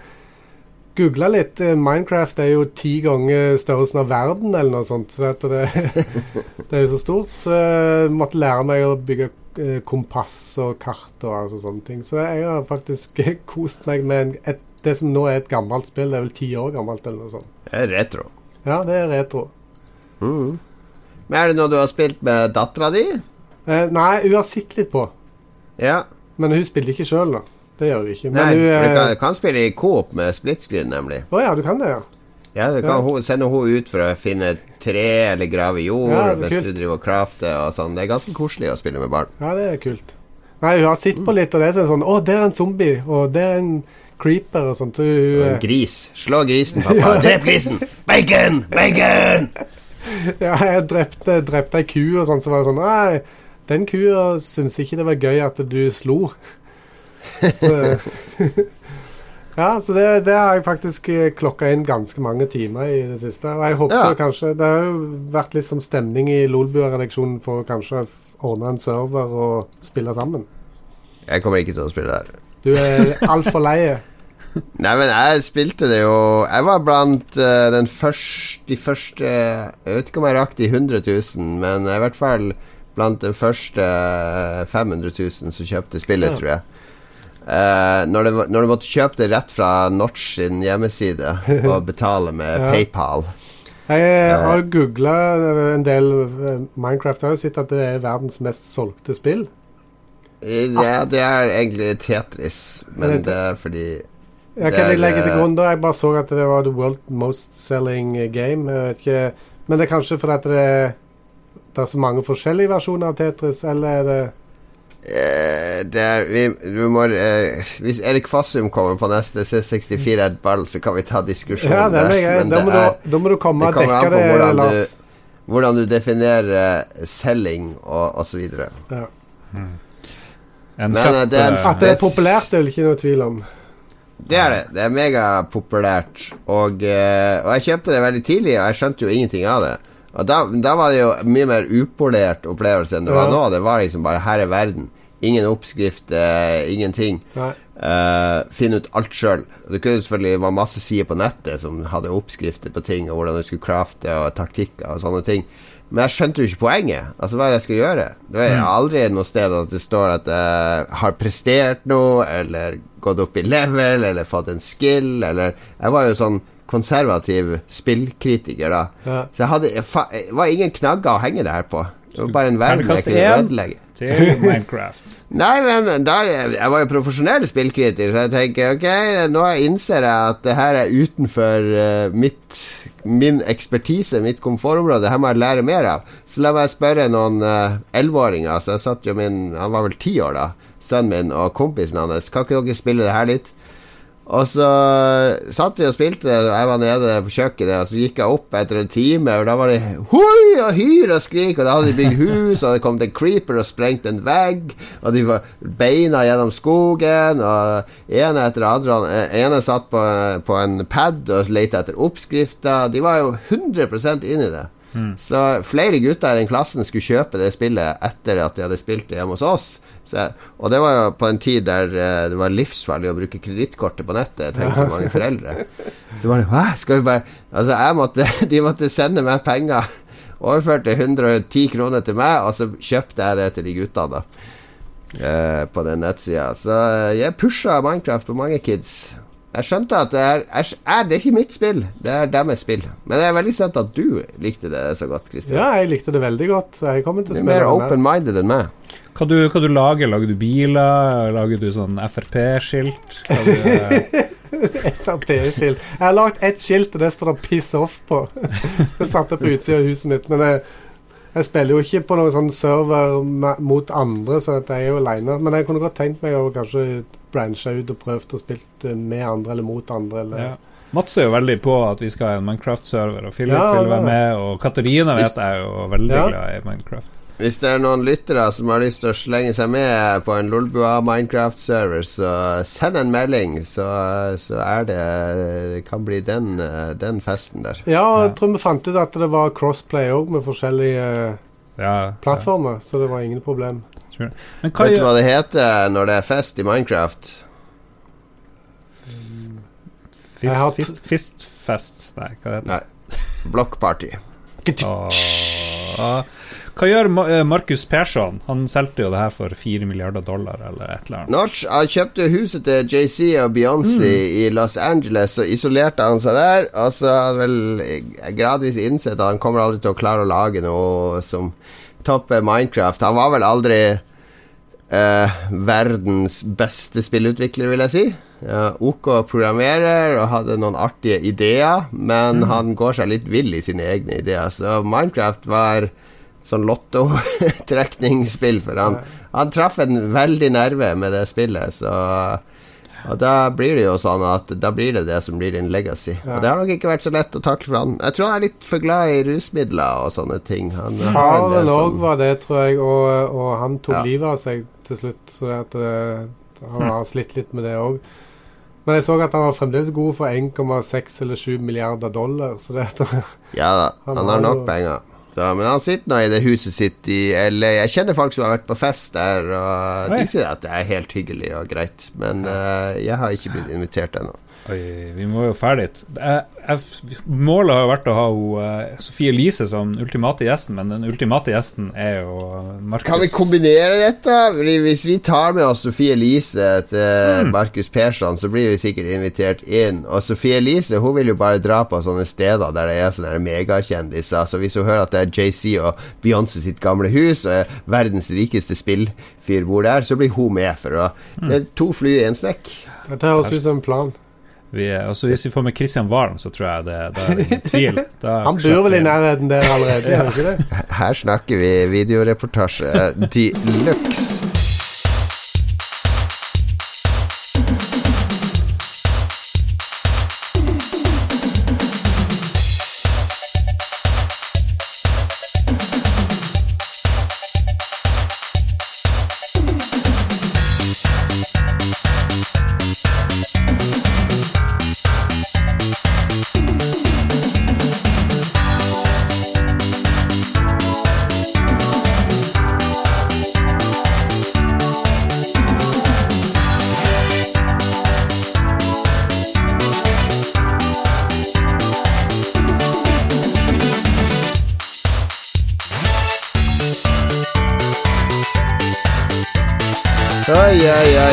S3: googla litt. Eh, Minecraft er jo ti ganger størrelsen av verden, eller noe sånt. Så det, det, er jo så stort. Så jeg måtte lære meg å bygge eh, kompass og kart og altså sånne ting. Så jeg har faktisk kost meg med et, det som nå er et gammelt spill. Det er vel ti år gammelt, eller noe sånt.
S1: Det er retro.
S3: Ja, det er retro.
S1: Mm. Men er det noe du har spilt med dattera di?
S3: Eh, nei, hun har sett litt på.
S1: Ja.
S3: Men hun spiller ikke sjøl, da. Det gjør vi ikke.
S1: Men Nei, du, eh, du, kan, kan spille i coop med split screen, nemlig.
S3: Å ja, du kan det, ja.
S1: Ja, du kan ja. sende henne ut for å finne tre eller grave jord ja, mens kult. du driver og crafter og sånn. Det er ganske koselig å spille med barn.
S3: Ja, det er kult. Nei, hun har sett på litt, og det er sånn Å, der er en zombie, og det er en creeper og sånt.
S1: Hun, og en gris. Slå grisen, pappa. Drep grisen! Bacon! Bacon!
S3: ja, jeg drepte, drepte ei ku, og sånn, så var det sånn Nei, den kua syntes ikke det var gøy at du slo. ja, så det, det, har jeg faktisk eh, klokka inn ganske mange timer i det siste. Og jeg håper ja. kanskje Det har jo vært litt sånn stemning i Lolbua-redaksjonen for å kanskje ordne en server og spille sammen.
S1: Jeg kommer ikke til å spille der.
S3: Du er altfor lei.
S1: Nei, men jeg spilte det jo Jeg var blant uh, den første De første Jeg vet ikke om jeg rakk de 100 000, men i hvert fall blant de første 500 000 som kjøpte spillet, ja. tror jeg. Uh, når, det, når, du måtte kjøpe det rett fra Notch sin hjemmeside og betale med ja. PayPal.
S3: Jeg har uh, googla en del Minecraft. Har jo sett at det er verdens mest solgte spill.
S1: Ja, det er egentlig Tetris, men det, er fordi
S3: ja, Kan jeg legge til grunn da? Jeg bare så at det var the world most selling game. Men det er kanskje fordi det, det er så mange forskjellige versjoner av Tetris, eller er det
S1: er, vi, vi må, eh, hvis Erik Fassum kommer på neste C64 et ball, så kan vi ta diskusjonen
S3: ja, der. Men da, må er, du, da må du komme og dekke det,
S1: hvordan Lars. Du, hvordan du definerer selling og osv. Ja.
S3: Hmm. Men det er, At det er populært, det er vel ikke noe tvil om.
S1: Det er det. Det er megapopulært. Og, og jeg kjøpte det veldig tidlig, og jeg skjønte jo ingenting av det. Da, da, var det jo mye mer upolert opplevelse enn det ja. var nå. Det var liksom bare her er verden. Ingen oppskrift, uh, ingenting. Uh, Finn ut alt sjøl. Det kunne selvfølgelig være masse sider på nettet som hadde oppskrifter på ting, og hvordan du skulle crafte og taktikker og sånne ting. Men jeg skjønte jo ikke poenget. Altså Hva jeg skal gjøre? Det er mm. aldri noe sted at det står at jeg har prestert noe, eller gått opp i level, eller fått en skill, eller Jeg var jo sånn konservativ spillkritiker da. Ja. Så jeg hadde jeg, var ingen knagger å henge det her på. Det var bare en verden jeg kunne ødelegge.
S2: Til Minecraft.
S1: Nei, men da, jeg var jo profesjonell spillkritiker, så jeg tenker ok, nå innser jeg at det her er utenfor uh, mitt, min ekspertise, mitt komfortområde. Det her må jeg lære mer av. Så la meg spørre noen elleveåringer. ellevåringer. Uh, så jeg satt jo min Han var vel ti år da. Sønnen min og kompisen hans. Kan ikke dere spille det her litt? Og så satt vi og spilte, og jeg var nede på kjøkkenet, og så gikk jeg opp etter en time, og da var det hoi og hyl og skrik, og da hadde de bygd hus, og det kom en creeper og sprengte en vegg, og de var beina gjennom skogen, og ene etter andre ene satt på, på en pad og lette etter oppskrifter. De var jo 100% inn i det. Mm. Så flere gutter i den klassen skulle kjøpe det spillet etter at de hadde spilt det hjemme hos oss. Så, og det var jo på en tid der uh, det var livsfarlig å bruke kredittkortet på nettet, tenkte mange foreldre. Så var det Hæ, skal vi bare Altså, jeg måtte De måtte sende meg penger. Overførte 110 kroner til meg, og så kjøpte jeg det til de gutta, da. Uh, på den nettsida. Så uh, jeg pusha Minecraft på mange kids. Jeg skjønte at det er, er, er, det er ikke mitt spill, det er deres spill. Men det er veldig søtt at du likte det så godt, Christian.
S3: Ja, jeg likte det veldig godt. Jeg kommer til
S1: å spille mer open-minded enn meg.
S2: Hva du, hva du lager Lager du biler? Lager du sånn Frp-skilt?
S3: Frp-skilt Jeg har lagd ett skilt, og det står det 'Piss off' på. Det satte jeg på utsida av huset mitt. Men jeg, jeg, spiller jo ikke på noen sånn server mot andre, så jeg er jo aleine. Men jeg kunne godt tenkt meg å kanskje branche ut og prøvd å spille med andre eller mot andre. Eller. Ja.
S2: Mats er jo veldig på at vi skal ha en Minecraft-server, og Philip ja, vil være med. Og Katarina vet jeg er jo veldig ja. glad i Minecraft.
S1: Hvis det er noen lyttere som har lyst til å slenge seg med på en Lolbua Minecraft-server, så send en melding, så, så er det Det kan bli den, den festen der.
S3: Ja, jeg tror vi fant ut at det var crossplay òg, med forskjellige ja, plattformer, ja. så det var ingen problem.
S1: Vet du hva det heter når det er fest i Minecraft?
S2: Fist, fist, fistfest Nei, hva heter det? Nei.
S1: Blokkparty.
S2: Oh. Hva gjør eh, Markus Persson? Han solgte jo det her for 4 milliarder dollar, eller et eller annet.
S1: Notch han kjøpte huset til JC og Beyoncé mm. i Los Angeles, og isolerte han seg der. Og så har han vel gradvis innsett at han kommer aldri til å klare å lage noe som topper Minecraft. Han var vel aldri eh, verdens beste spillutvikler, vil jeg si. Ja, OK programmerer og hadde noen artige ideer, men mm. han går seg litt vill i sine egne ideer. Så Minecraft var sånn lottotrekningsspill, for han, han traff en veldig nerve med det spillet, så og da blir det jo sånn at da blir det det som blir din legacy. Ja. Og det har nok ikke vært så lett å takle for han. Jeg tror han er litt for glad i rusmidler og sånne ting.
S3: Faren òg var det, tror jeg, og, og han tok ja. livet av seg til slutt. Så at, uh, han har slitt litt med det òg. Men jeg så at han var fremdeles god for 1,6 eller 7 milliarder dollar. Så det,
S1: ja da, han, han har nok penger. Da, men han sitter nå i det huset sitt i LA. Jeg kjenner folk som har vært på fest der, og Oi. de sier at det er helt hyggelig og greit. Men uh, jeg har ikke blitt invitert ennå.
S2: Oi, vi må jo ferdig. Målet har jo vært å ha uh, Sofie Elise som ultimate gjesten, men den ultimate gjesten er jo Markus.
S1: Kan vi kombinere dette? Hvis vi tar med oss Sofie Elise til mm. Markus Persson, så blir vi sikkert invitert inn. Og Sofie Elise hun vil jo bare dra på sånne steder der det er sånne megakjendiser. Så hvis hun hører at det er JC og Beyoncé sitt gamle hus, og verdens rikeste spillfyr bor der, så blir hun med for å mm. Det er to fly i en smekk.
S3: Dette høres ut som en plan.
S2: Vi, også hvis vi får med Kristian Valen, så tror jeg det, det er ingen tvil.
S3: Han bor vel i nærheten der allerede, ja.
S1: Her snakker vi videoreportasje de luxe.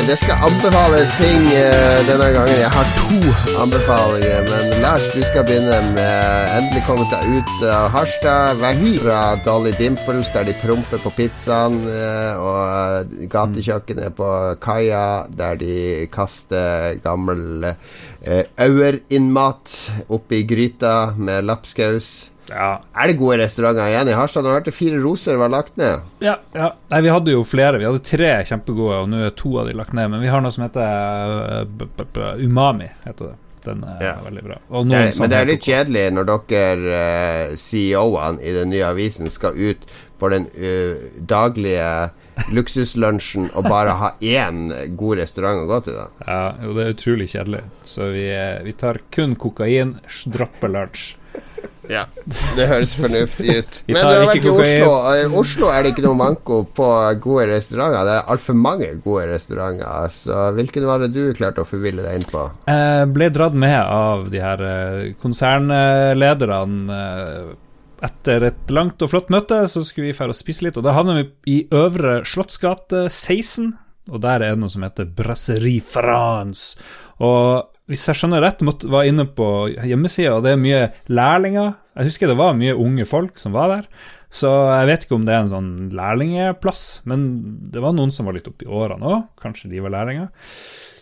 S1: Det skal anbefales ting uh, denne gangen. Jeg har to anbefalinger. Men Lars, du skal begynne med endelig kommet deg ut av Harstad. Vekk fra Dolly Dimples, der de promper på pizzaen, uh, og gatekjøkkenet på kaia, der de kaster gammel aurinnmat oppi gryta med lapskaus. Ja. Er det gode restauranter igjen i Harstad? Nå hørte Fire Roser var lagt ned.
S2: Ja, ja. Nei, vi hadde jo flere. Vi hadde tre kjempegode, og nå er to av de lagt ned. Men vi har noe som heter uh, Umami. heter det den er ja. veldig bra.
S1: Det er, men det er litt kjedelig når dere uh, CEO-ene i den nye avisen skal ut på den uh, daglige luksuslunsjen og bare ha én god restaurant å gå til. da
S2: Ja, jo, det er utrolig kjedelig. Så vi, vi tar kun kokain, dropper lunsj.
S1: Ja, det høres fornuftig ut. Men du har vært i Oslo. I Oslo er det ikke noe manko på gode restauranter. Det er altfor mange gode restauranter. Så hvilken var det du klarte å forville deg inn på?
S2: Jeg ble dratt med av de her eh, konsernlederne. Eh, etter et langt og flott møte så skulle vi dra og spise litt, og da havner vi i Øvre Slottsgate 16. Og der er det noe som heter Brasserie France. Og hvis jeg skjønner rett, måtte, var inne på hjemmesida, og det er mye lærlinger. Jeg husker det var mye unge folk som var der, så jeg vet ikke om det er en sånn lærlingeplass, men det var noen som var litt oppi årene òg, kanskje de var lærlinger.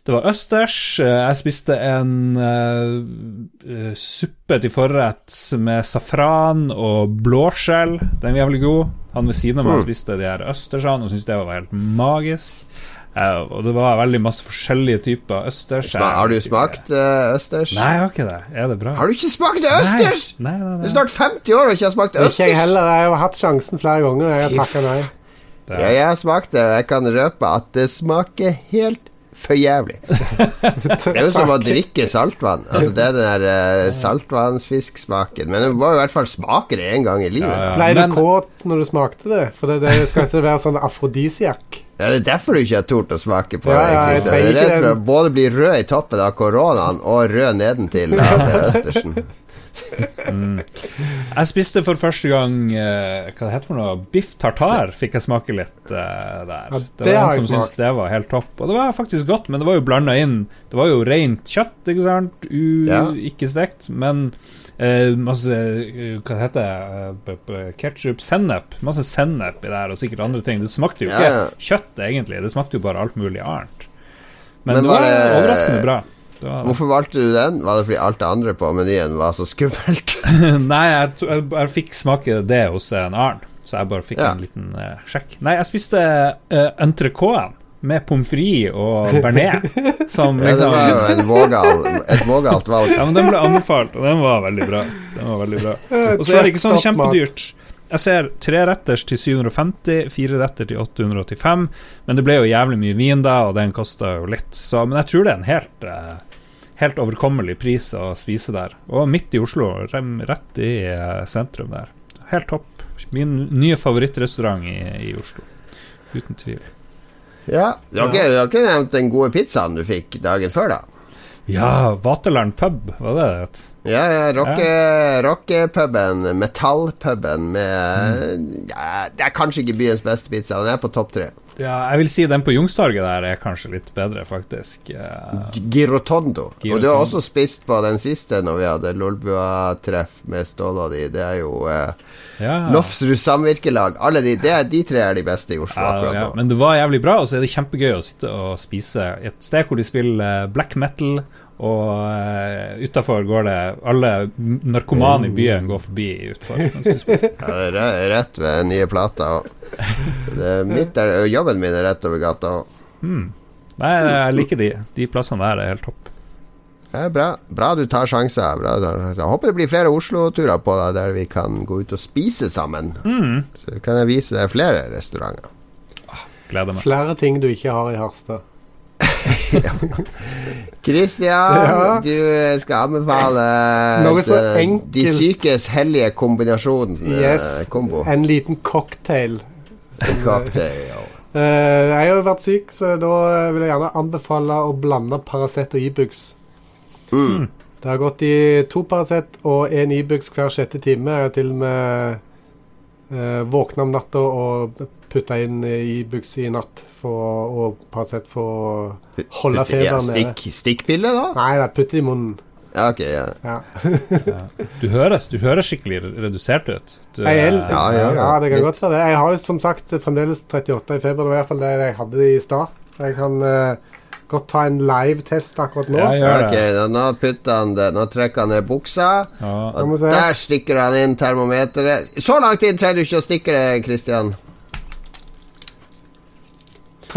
S2: Det var østers. Jeg spiste en uh, suppe til forrett med safran og blåskjell. Den var jævlig god. Han ved siden av meg mm. spiste de her østersene og syntes det var helt magisk. Uh, og det var veldig masse forskjellige typer østers.
S1: har du smakt uh, østers?
S2: Nei, jeg har ikke det. Er det bra?
S1: Har du ikke smakt østers?! Nei, nei, nei, nei. Du er snart 50 år og ikke har smakt østers!
S3: Ikke jeg heller. Jeg har hatt sjansen flere ganger, jeg har takka nei.
S1: Ja, jeg har smakt det, og jeg kan røpe at det smaker helt for jævlig. det er jo som å drikke saltvann. Altså Det er den der uh, saltvannsfisksmaken. Men du må i hvert fall smake det en gang i livet. Ja,
S3: ja. Ble du kåt når du smakte det? For det, det skal ikke være sånn afrodisiak?
S1: Ja, Det er derfor du ikke har tort å smake på ja, det. Ja, jeg er redd for å både bli rød i toppen av koronaen og rød nedentil av Østersen.
S2: Mm. Jeg spiste for første gang uh, Hva det heter for noe? Biff tartar fikk jeg smake litt uh, der. Ja, det, det var en som syntes det var helt topp. Og det var faktisk godt, men det var jo blanda inn Det var jo rent kjøtt, ikke sant? U ja. Ikke stekt, men Uh, masse Hva heter det? Ketsjup, sennep. Masse sennep i det her, og sikkert andre ting. Det smakte jo ikke ja, kjøtt, egentlig. Det smakte jo bare alt mulig annet. Men, Men det var, var det, overraskende bra.
S1: Hvorfor valgte du den? Var det fordi alt det andre på menyen var så skummelt?
S2: Nei, jeg, jeg, jeg, fikk smake det hos en Arn, så jeg bare fikk ja. en liten sjekk. Nei, jeg spiste uh, entrecôten med pommes frites og bearnés.
S1: Liksom ja, Det liksom- var jo vågal, et vågalt valg.
S2: Ja, men den ble anbefalt, og den var veldig bra. Bra. Og så er det ikke sånn kjempedyrt. Jeg ser tre retters til 750, fire retter til 885, men det ble jo jævlig mye vin da, og den kosta jo litt. Så, men jeg tror det er en helt, eh, helt overkommelig pris å spise der. Og midt i Oslo, rett i eh, sentrum der. Helt topp. Min nye favorittrestaurant i, i Oslo. Uten tvil.
S1: Ja, Du har, ikke, du har ikke nevnt den gode pizzaen du fikk dagen før, da?
S2: Ja, Vaterland pub, var det det?
S1: Ja, ja, rockepuben, rocke metallpuben med mm. ja, Det er kanskje ikke byens beste pizza, men den er på topp tre.
S2: Ja, jeg vil si den på Youngstorget der er kanskje litt bedre, faktisk.
S1: Girotondo. Girotondo. Og du har også spist på den siste når vi hadde Lolbua-treff med Ståla de. Det er jo eh, ja. Lofsrud samvirkelag. Alle de, det, de tre er de beste i Oslo ja, akkurat nå.
S2: Men det var jævlig bra, og så er det kjempegøy å sitte og spise et sted hvor de spiller eh, black metal. Og uh, utafor går det Alle narkomane i byen går forbi utfor.
S1: ja, rett ved nye plater. Så mitt er, jobben min er rett over gata.
S2: Mm. Nei, jeg liker de. De plassene der er helt topp.
S1: Ja, bra. bra du tar sjanser. Bra, håper det blir flere Oslo-turer på deg der vi kan gå ut og spise sammen. Mm. Så kan jeg vise deg flere restauranter.
S2: Ah, gleder meg.
S3: Flere ting du ikke har i Harstad.
S1: Kristian, ja. du skal anbefale et, De sykes hellige kombinasjon. Eh, yes. Kombo.
S3: En liten cocktail.
S1: En cocktail, ja.
S3: Uh, jeg har jo vært syk, så da vil jeg gjerne anbefale å blande Paracet og Ibux. Mm. Det har gått i to Paracet og én Ibux hver sjette time. Jeg har til og med Uh, våkne om natta og putte inn i buksa i natt for å på en sett få holde feberen
S1: nede. Stikk, stikkpille, da?
S3: Nei, nei putte i munnen.
S1: Ja, ok, ja.
S3: ja.
S2: Du, høres, du, høres, skikkelig redusert ut.
S3: Du, jeg, ja, ja, ja, det kan godt være det. Jeg har jo som sagt fremdeles 38 i feber. Det var i hvert fall det jeg hadde i stad. Jeg kan uh, godt ta en live-test akkurat nå.
S1: Ja, okay, nå han det Nå trekker han ned buksa, ja. og der stikker han inn termometeret. Så lang tid trenger du ikke å stikke det, Christian.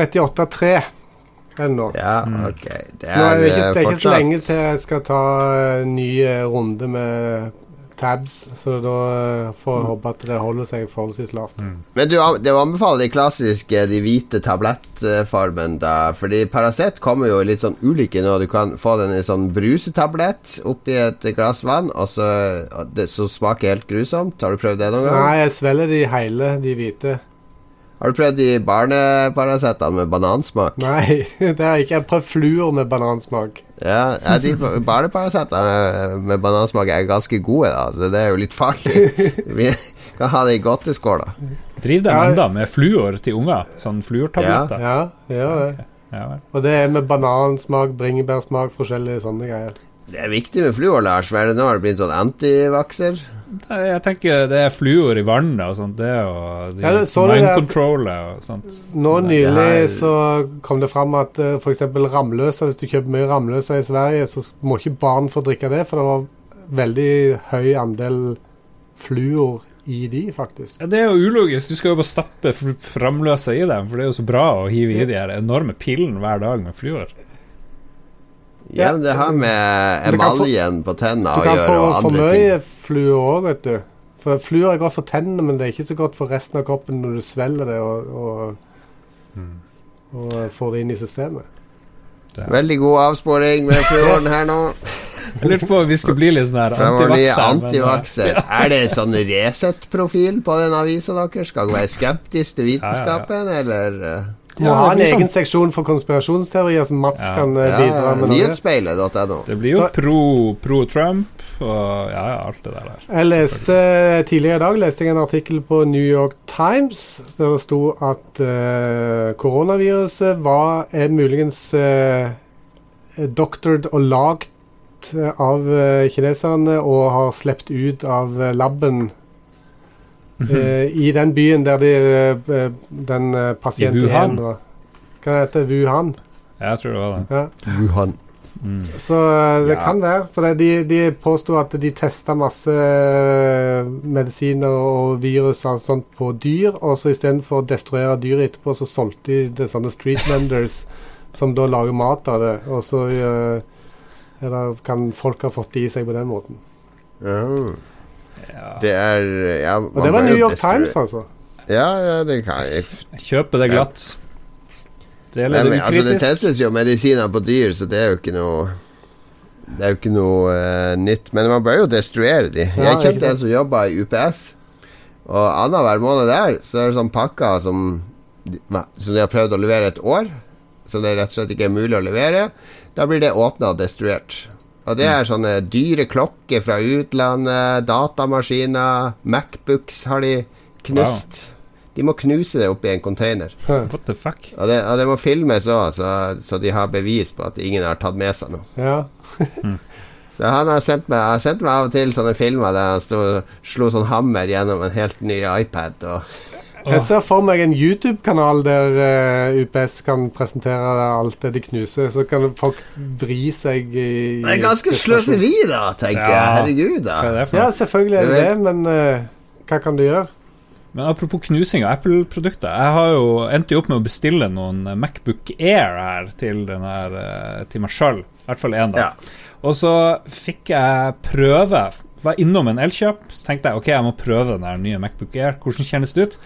S3: 38,3 ennå.
S1: Ja, ok.
S3: Det er, er det, ikke, det er ikke så lenge til jeg skal ta en ny runde med tabs, så da eh, får jeg håpe at det holder seg forholdsvis lavt. Mm.
S1: Men du, du anbefaler de klassiske, de hvite tablettformen, da. Fordi Paracet kommer jo litt sånn ulike nå. Du kan få den i sånn brusetablett oppi et glass vann, og så, det, så smaker helt grusomt. Har du prøvd det noen gang?
S3: Nei, jeg svelger de hele, de hvite.
S1: Har du prøvd de barneparasettene med banansmak?
S3: Nei, det har jeg ikke. Jeg har prøvd fluer med banansmak.
S1: Ja, ja de barneparacetene med banansmak er ganske gode, da, så det er jo litt farlig. Vi kan ha det i godteskåla.
S2: Driver de ennå med fluor til unger? Sånn fluortabletter?
S3: Ja, ja, gjør det. Ja, Og det er med banansmak, bringebærsmak, forskjellige sånne greier.
S1: Det er viktig med fluor, Lars. Hva er det nå? Har du blitt sånn antivakser?
S2: Jeg tenker det er fluor i vannet og sånt. Det er jo de ja, mind-controller og sånt.
S3: Nå nylig så kom det fram at uh, eh, f.eks. Ramløsa, hvis du kjøper mye Ramløsa i Sverige, så må ikke barn få drikke det, for det var veldig høy andel fluor i de, faktisk.
S2: Ja, Det er jo ulogisk. Du skal jo bare stappe Ramløsa i dem, for det er jo så bra å hive i de her enorme pillene hver dag med fluor.
S1: Ja, men det har med emaljen på tennene å gjøre, og andre ting. Du kan få
S3: for mye fluer òg, vet du. For Fluer er godt for tennene, men det er ikke så godt for resten av kroppen når du svelger det og, og, mm. og får det inn i systemet.
S1: Veldig god avsporing med fluoren her nå.
S2: Jeg lurte på om vi skulle bli litt sånn her antivakser.
S1: antivakser. Er det sånn Resett-profil på den avisa deres? Skal dere være skeptisk til vitenskapen, ja, ja, ja. eller? Eh?
S3: ja, må ha en egen sånn. seksjon for konspirasjonsteorier som Mats ja. kan uh, bidra med.
S1: Nyhetsspeilet.no.
S2: Det blir jo pro, pro, Trump og ja, alt det der.
S3: Jeg leste Tidligere i dag leste jeg en artikkel på New York Times der det sto at uh, koronaviruset var, er muligens uh, doctored og lagd av kineserne og har sluppet ut av laben Uh, I den byen der de, uh, den uh, pasienten
S2: Wuhan.
S3: Hva heter det? Wuhan?
S2: Jeg tror det var det.
S3: Ja.
S1: Wuhan.
S3: Mm. Så det ja. kan være. For de, de påsto at de testa masse medisiner og virus og sånt på dyr, og så istedenfor å destruere dyret etterpå, så solgte de det sånne street vendors som da lager mat av det. Og så kan folk ha fått det i seg på den måten.
S1: Ja. Det er ja,
S3: Og det var New York Times, altså?
S1: Ja, ja, det kan jeg
S2: Kjøper det glatt.
S1: Det, er litt altså, det testes jo medisiner på dyr, så det er jo ikke noe Det er jo ikke noe uh, nytt. Men man bør jo destruere de. Jeg kjente en som jobba i UPS, og annenhver måned der så er det sånn pakker som, som de har prøvd å levere et år, som det rett og slett ikke er mulig å levere. Da blir det åpna og destruert. Og det er sånne dyre klokker fra utlandet, datamaskiner, Macbooks har de knust. Wow. De må knuse det oppi en container.
S2: What the fuck?
S1: Og det, og det må filmes òg, så, så, de har bevis på at ingen har tatt med seg noe.
S3: Ja.
S1: så han har sendt meg, har sendt meg av og til sånne filmer der han stod, slo sånn hammer gjennom en helt ny iPad. Og
S3: jeg ser for meg en YouTube-kanal der uh, eh, UPS kan presentere alt det de knuser. Så kan folk vri seg i
S1: Det er ganske sløseri, da, tenker ja. jeg. Herregud, da.
S3: Ja, selvfølgelig er det det, men uh, hva kan du gjøre?
S2: Men apropos knusing av Apple-produkter. Jeg har jo endte opp med å bestille noen Macbook Air her til, her, uh, til meg sjøl. I hvert fall én, da. Ja. Og så fikk jeg prøve. Var innom en Elkjøp, så tenkte jeg ok, jeg må prøve den der nye Macbook Air. Hvordan kjennes det ut?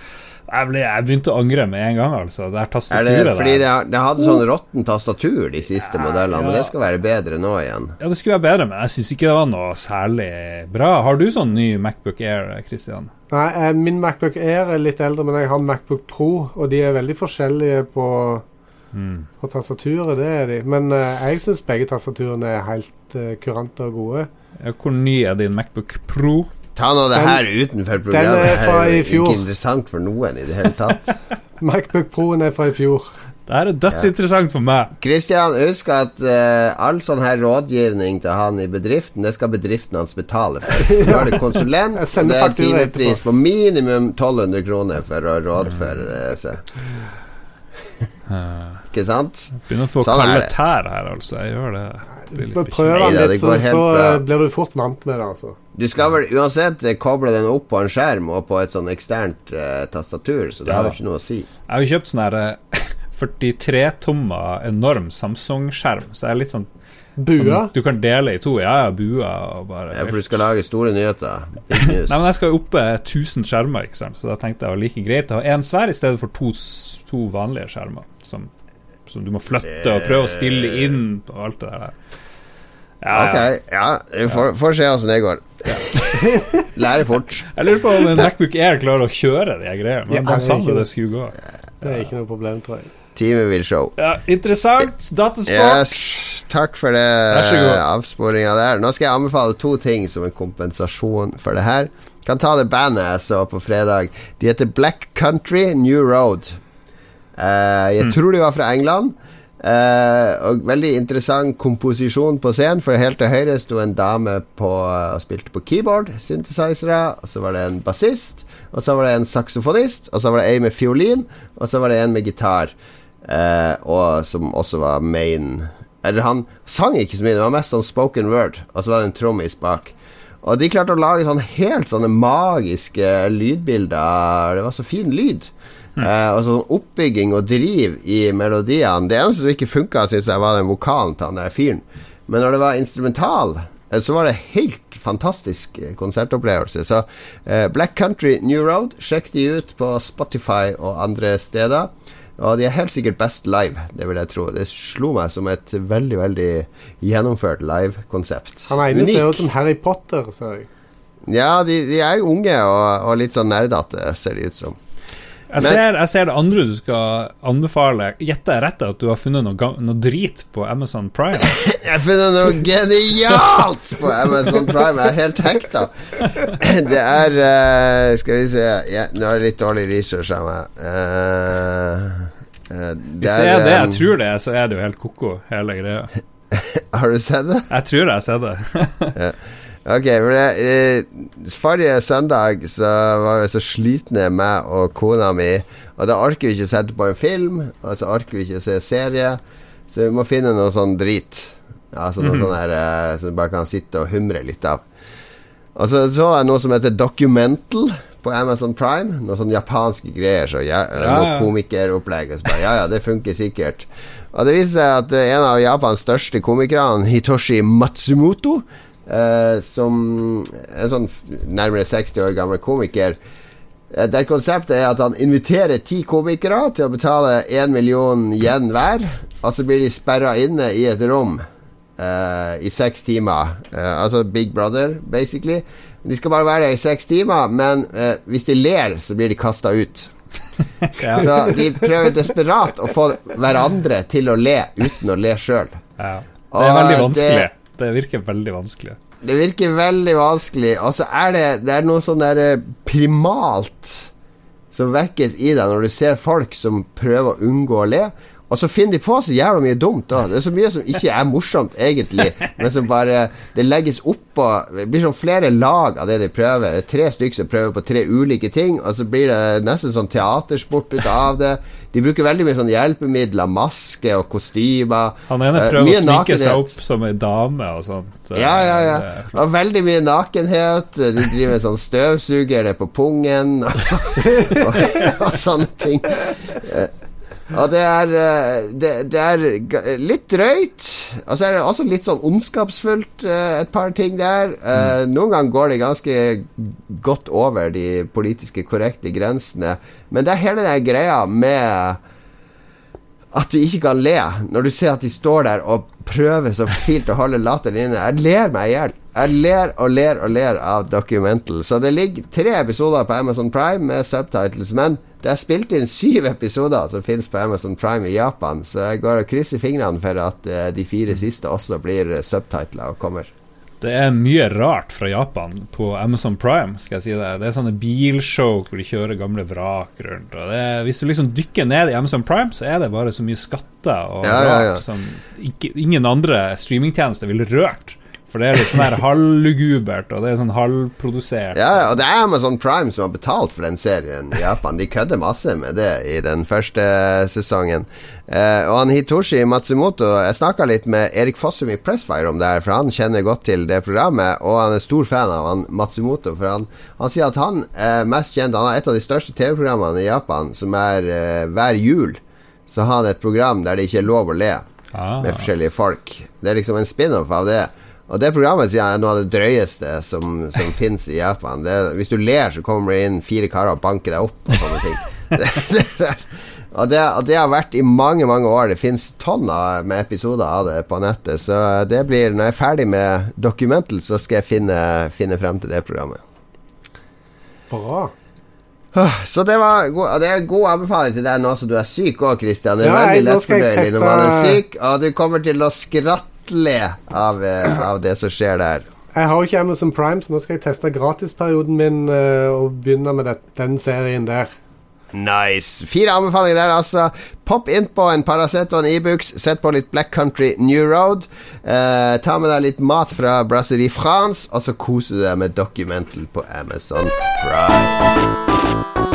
S2: Jeg, ble, jeg, begynte å angre med en gang, altså. Det er tastaturet
S1: er det fordi det, har, det hadde sånn råtten tastatur, de siste ja, modellene, ja. men det skal være bedre nå igjen.
S2: Ja, det skulle være bedre, men jeg syns ikke det var noe særlig bra. Har du sånn ny Macbook Air, Christian?
S3: Nei, eh, min Macbook Air er litt eldre, men jeg har Macbook Pro, og de er veldig forskjellige på, mm. på tastaturet, det er de. Men uh, jeg syns begge tastaturene er helt uh, kurante og gode.
S2: Hvor ny er din Macbook Pro?
S1: Ta nå det her utenfor programmet. Den er fra i fjor. Ikke interessant for noen i det hele tatt.
S3: Macbook Pro-en er fra i fjor.
S2: Det her er dødsinteressant for meg.
S1: Kristian, husk at uh, all sånn her rådgivning til han i bedriften, det skal bedriften hans betale for. Så er det konsulent, og det er timepris på minimum 1200 kroner for å rådføre det. Ikke sant?
S2: Begynner å få sånn kalde tær her, altså. Jeg gjør det.
S3: Prøv den litt, så, så blir du fort vant med det, altså.
S1: Du skal vel uansett koble den opp på en skjerm og på et sånn eksternt uh, tastatur, så det ja. har jo ikke noe å si.
S2: Jeg har jo kjøpt sånn her 43-tommer enorm Samsung-skjerm, så jeg er litt sånn
S3: Bua?
S2: du kan dele i to. Ja, ja, bua og bare
S1: Ja, For du skal lage store nyheter?
S2: Nei, men jeg skal jo oppe 1000 skjermer, ikke sant? så da tenkte jeg det var like greit å ha én svær i stedet for to, to vanlige skjermer. Som, som, du må flytte og prøve å stille inn og alt det der.
S1: Ja, ok, ja, vi får, får se åssen det går. Ja. Lære fort.
S2: Jeg lurer på om en Macbook Air klarer å kjøre de greiene. Men de sa det skulle gå.
S3: Det er ikke noe problem, tror jeg.
S1: Teamet vil show.
S2: Ja, interessant. Datasport.
S1: Yes, takk for det avsporinga der. Nå skal jeg anbefale to ting som en kompensasjon for det her. Kan ta det bandet jeg så på fredag. De heter Black Country New Road. Uh, jeg mm. tror de var fra England. Uh, og Veldig interessant komposisjon på scenen, for helt til høyre sto en dame på, og spilte på keyboard, synthesizere, og så var det en bassist, og så var det en saksofonist, og så var det ei med fiolin, og så var det en med gitar. Uh, og som også var main Eller han sang ikke så mye, det var mest sånn spoken word, og så var det en trommis bak. Og de klarte å lage sånn helt sånne magiske lydbilder. Det var så fin lyd. Mm. Uh, og sånn oppbygging og driv i melodiene. Det eneste som ikke funka, syns jeg, var den vokalen til han der fyren. Men når det var instrumental, eh, så var det helt fantastisk konsertopplevelse. Så eh, Black Country New Road, sjekk de ut på Spotify og andre steder. Og de er helt sikkert best live, det vil jeg tro. Det slo meg som et veldig, veldig gjennomført live-konsept.
S3: Han ene ser ut som Harry Potter, ser jeg.
S1: Ja, de, de er jo unge og, og litt sånn nerdete, ser de ut som.
S2: Jeg, Men, ser, jeg, ser, det andre du skal anbefale. Gjetter jeg rett at du har funnet noe, noe, drit på Amazon Prime?
S1: jeg har funnet noe genialt på Amazon Prime. Jeg er helt hekta. Det er uh, Skal vi se ja, Nå er det litt dårlig research av meg. Uh,
S2: uh, Hvis det er, det jeg tror det er, så er det jo helt ko-ko, hele greia.
S1: har du sett det?
S2: Jeg tror jeg har sett det.
S1: ja. Ok, for det, eh, Forrige søndag så var vi så slitne, meg og kona mi. Og da orker vi ikke å sette på en film, og så orker vi ikke å se serie. Så vi må finne noe sånn drit. Altså noe mm -hmm. sånn her uh, som du bare kan sitte og humre litt av. Og så så jeg noe som heter Documental på Amazon Prime. Noen sånne japanske greier. Så ja, ja, noe komikeropplegg. Og så bare ja, ja, det funker sikkert. Og det viser seg at en av Japans største komikere, Hitoshi Matsumoto, Uh, som en sånn nærmere 60 år gammel komiker. Uh, der konseptet er at han inviterer ti komikere til å betale 1 million yen hver. Og så blir de sperra inne i et rom uh, i seks timer. altså Big Brother, basically. De skal bare være der i seks timer, men hvis de ler, så blir de kasta ut. ja. Så de prøver desperat å få hverandre til å le uten å le sjøl.
S2: Ja. Det er veldig vanskelig. Det, det virker veldig vanskelig.
S1: Det virker veldig vanskelig. Og så er det, det er noe sånn der eh, primalt som vekkes i deg når du ser folk som prøver å unngå å le. Og så finner de på så jævla mye dumt. Da. Det er så mye som ikke er morsomt, egentlig, men som bare Det legges oppå Det blir sånn flere lag av det de prøver. Det er tre stykker som prøver på tre ulike ting, og så blir det nesten sånn teatersport ut av det. De bruker veldig mye sånn hjelpemidler, maske og kostymer.
S2: Han ene eh, prøver uh, å sminke seg opp som ei dame og sånt.
S1: Ja, ja, ja. Og veldig mye nakenhet. De driver sånn støvsuger det på pungen og, og, og sånne ting. Uh, og det er, eh, det, det er litt drøyt. Og så er det også litt sånn ondskapsfullt, eh, et par ting der. Mm. Noen ganger går det ganske godt over de politiske korrekte grensene. Men det er hele den greia med at du ikke kan le når du ser at de står der og prøver så fint å holde latteren inne. Jeg ler meg i hjel. Jeg ler og ler og ler av Documental. Så det ligger tre episoder på Amazon Prime med subtitles. Men det er spilt inn syv episoder som finnes på Amazon Prime i Japan, så jeg går og krysser fingrene for at uh, de fire siste også blir subtitla og kommer.
S2: Det er mye rart fra Japan på Amazon Prime. skal jeg si Det Det er sånne bilshow hvor de kjører gamle vrak rundt. Er, hvis du liksom dykker ned i Amazon Prime, så er det bare så mye skatter og ja, ja, ja. som ikke, ingen andre streamingtjenester ville rørt. For det er litt sånn her halvlugubert, og det er sånn halvprodusert.
S1: Ja, og det er Amazon Prime som har betalt for den serien i Japan. De kødder masse med det i den første sesongen. Eh, og han Hitoshi Matsumoto Jeg snakka litt med Erik Fossum i Pressfire om det her, for han kjenner godt til det programmet, og han er stor fan av han Matsumoto. For han, han sier at han er mest kjent Han har et av de største TV-programmene i Japan, som er eh, hver jul. Så har han et program der det ikke er lov å le ah. med forskjellige folk. Det er liksom en spin-off av det. Og det programmet sier jeg er noe av det drøyeste som, som fins i Japan. Det, hvis du ler, så kommer det inn fire karer og banker deg opp og sånne ting. det, det, og det, og det, har vært i mange, mange år. Det fins tonner med episoder av det på nettet. Så det blir, når jeg er ferdig med Documental, så skal jeg finne, finne frem til det programmet.
S3: Bra.
S1: Så det var Det er en god anbefaling til deg nå som du er syk òg, Christian. Det er ja, veldig lettfordøyelig når man er syk, og du kommer til å skratte le av, eh, av, det som skjer der.
S3: Jeg har jo ikke Amazon Prime, så nå skal jeg teste gratisperioden min uh, og begynne med det, den serien der.
S1: Nice. Fire anbefalinger der, altså. inn innpå en Paracet og en Ibux. E sett på litt Black Country New Road. Eh, ta med deg litt mat fra Brasserie France, og så koser du deg med Documental på Amazon Prime.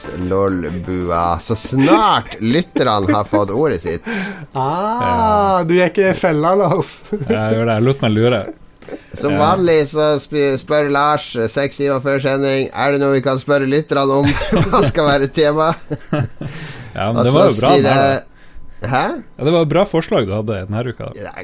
S1: Ukas LOL-bua. Så snart lytterne har fått ordet sitt.
S3: Ah, du ikke i fella, Lars.
S2: jeg gjør det. Jeg lot meg lure.
S1: Som vanlig så spør Lars seks timer før sending Er det noe vi kan spørre lytterne om. Hva skal være tema?
S2: ja, men det var jo bra.
S1: Det, hæ?
S2: Ja, det var et bra forslag du hadde denne uka.
S1: Ja,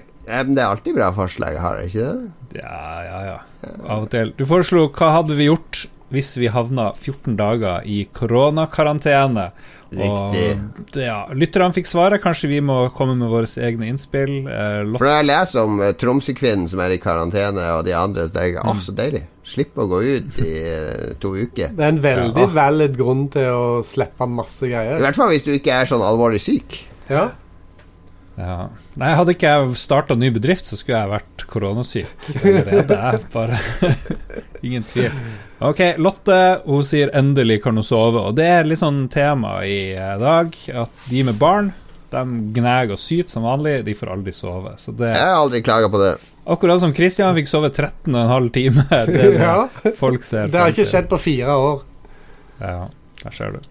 S1: det er alltid bra forslag jeg har, ikke det?
S2: Ja, ja, ja. Av og til. Du foreslo hva hadde vi gjort hvis vi havna 14 dager i koronakarantene.
S1: Riktig.
S2: ja, lytterne fikk svaret. Kanskje vi må komme med våre egne innspill.
S1: Eh, For når jeg leser om uh, Tromsø-kvinnen som er i karantene, og de andre, så tenker jeg mm. så deilig. Slippe å gå ut i uh, to uker.
S3: Det er en veldig ja. valid grunn til å slippe masse greier.
S1: I hvert fall hvis du ikke er sånn alvorlig syk.
S3: Ja
S2: ja. Nei, Hadde ikke jeg starta ny bedrift, så skulle jeg vært koronasyk allerede. bare Ingen tvil. Ok, Lotte hun sier 'endelig kan hun sove', og det er litt sånn tema i eh, dag. At de med barn de gnager og syter som vanlig, de får aldri sove. Så det,
S1: jeg har aldri klaga på det.
S2: Akkurat som Christian fikk sove 13,5 timer. Det, det, ja. folk ser
S3: det har ikke skjedd på fire år.
S2: Ja, der ser du.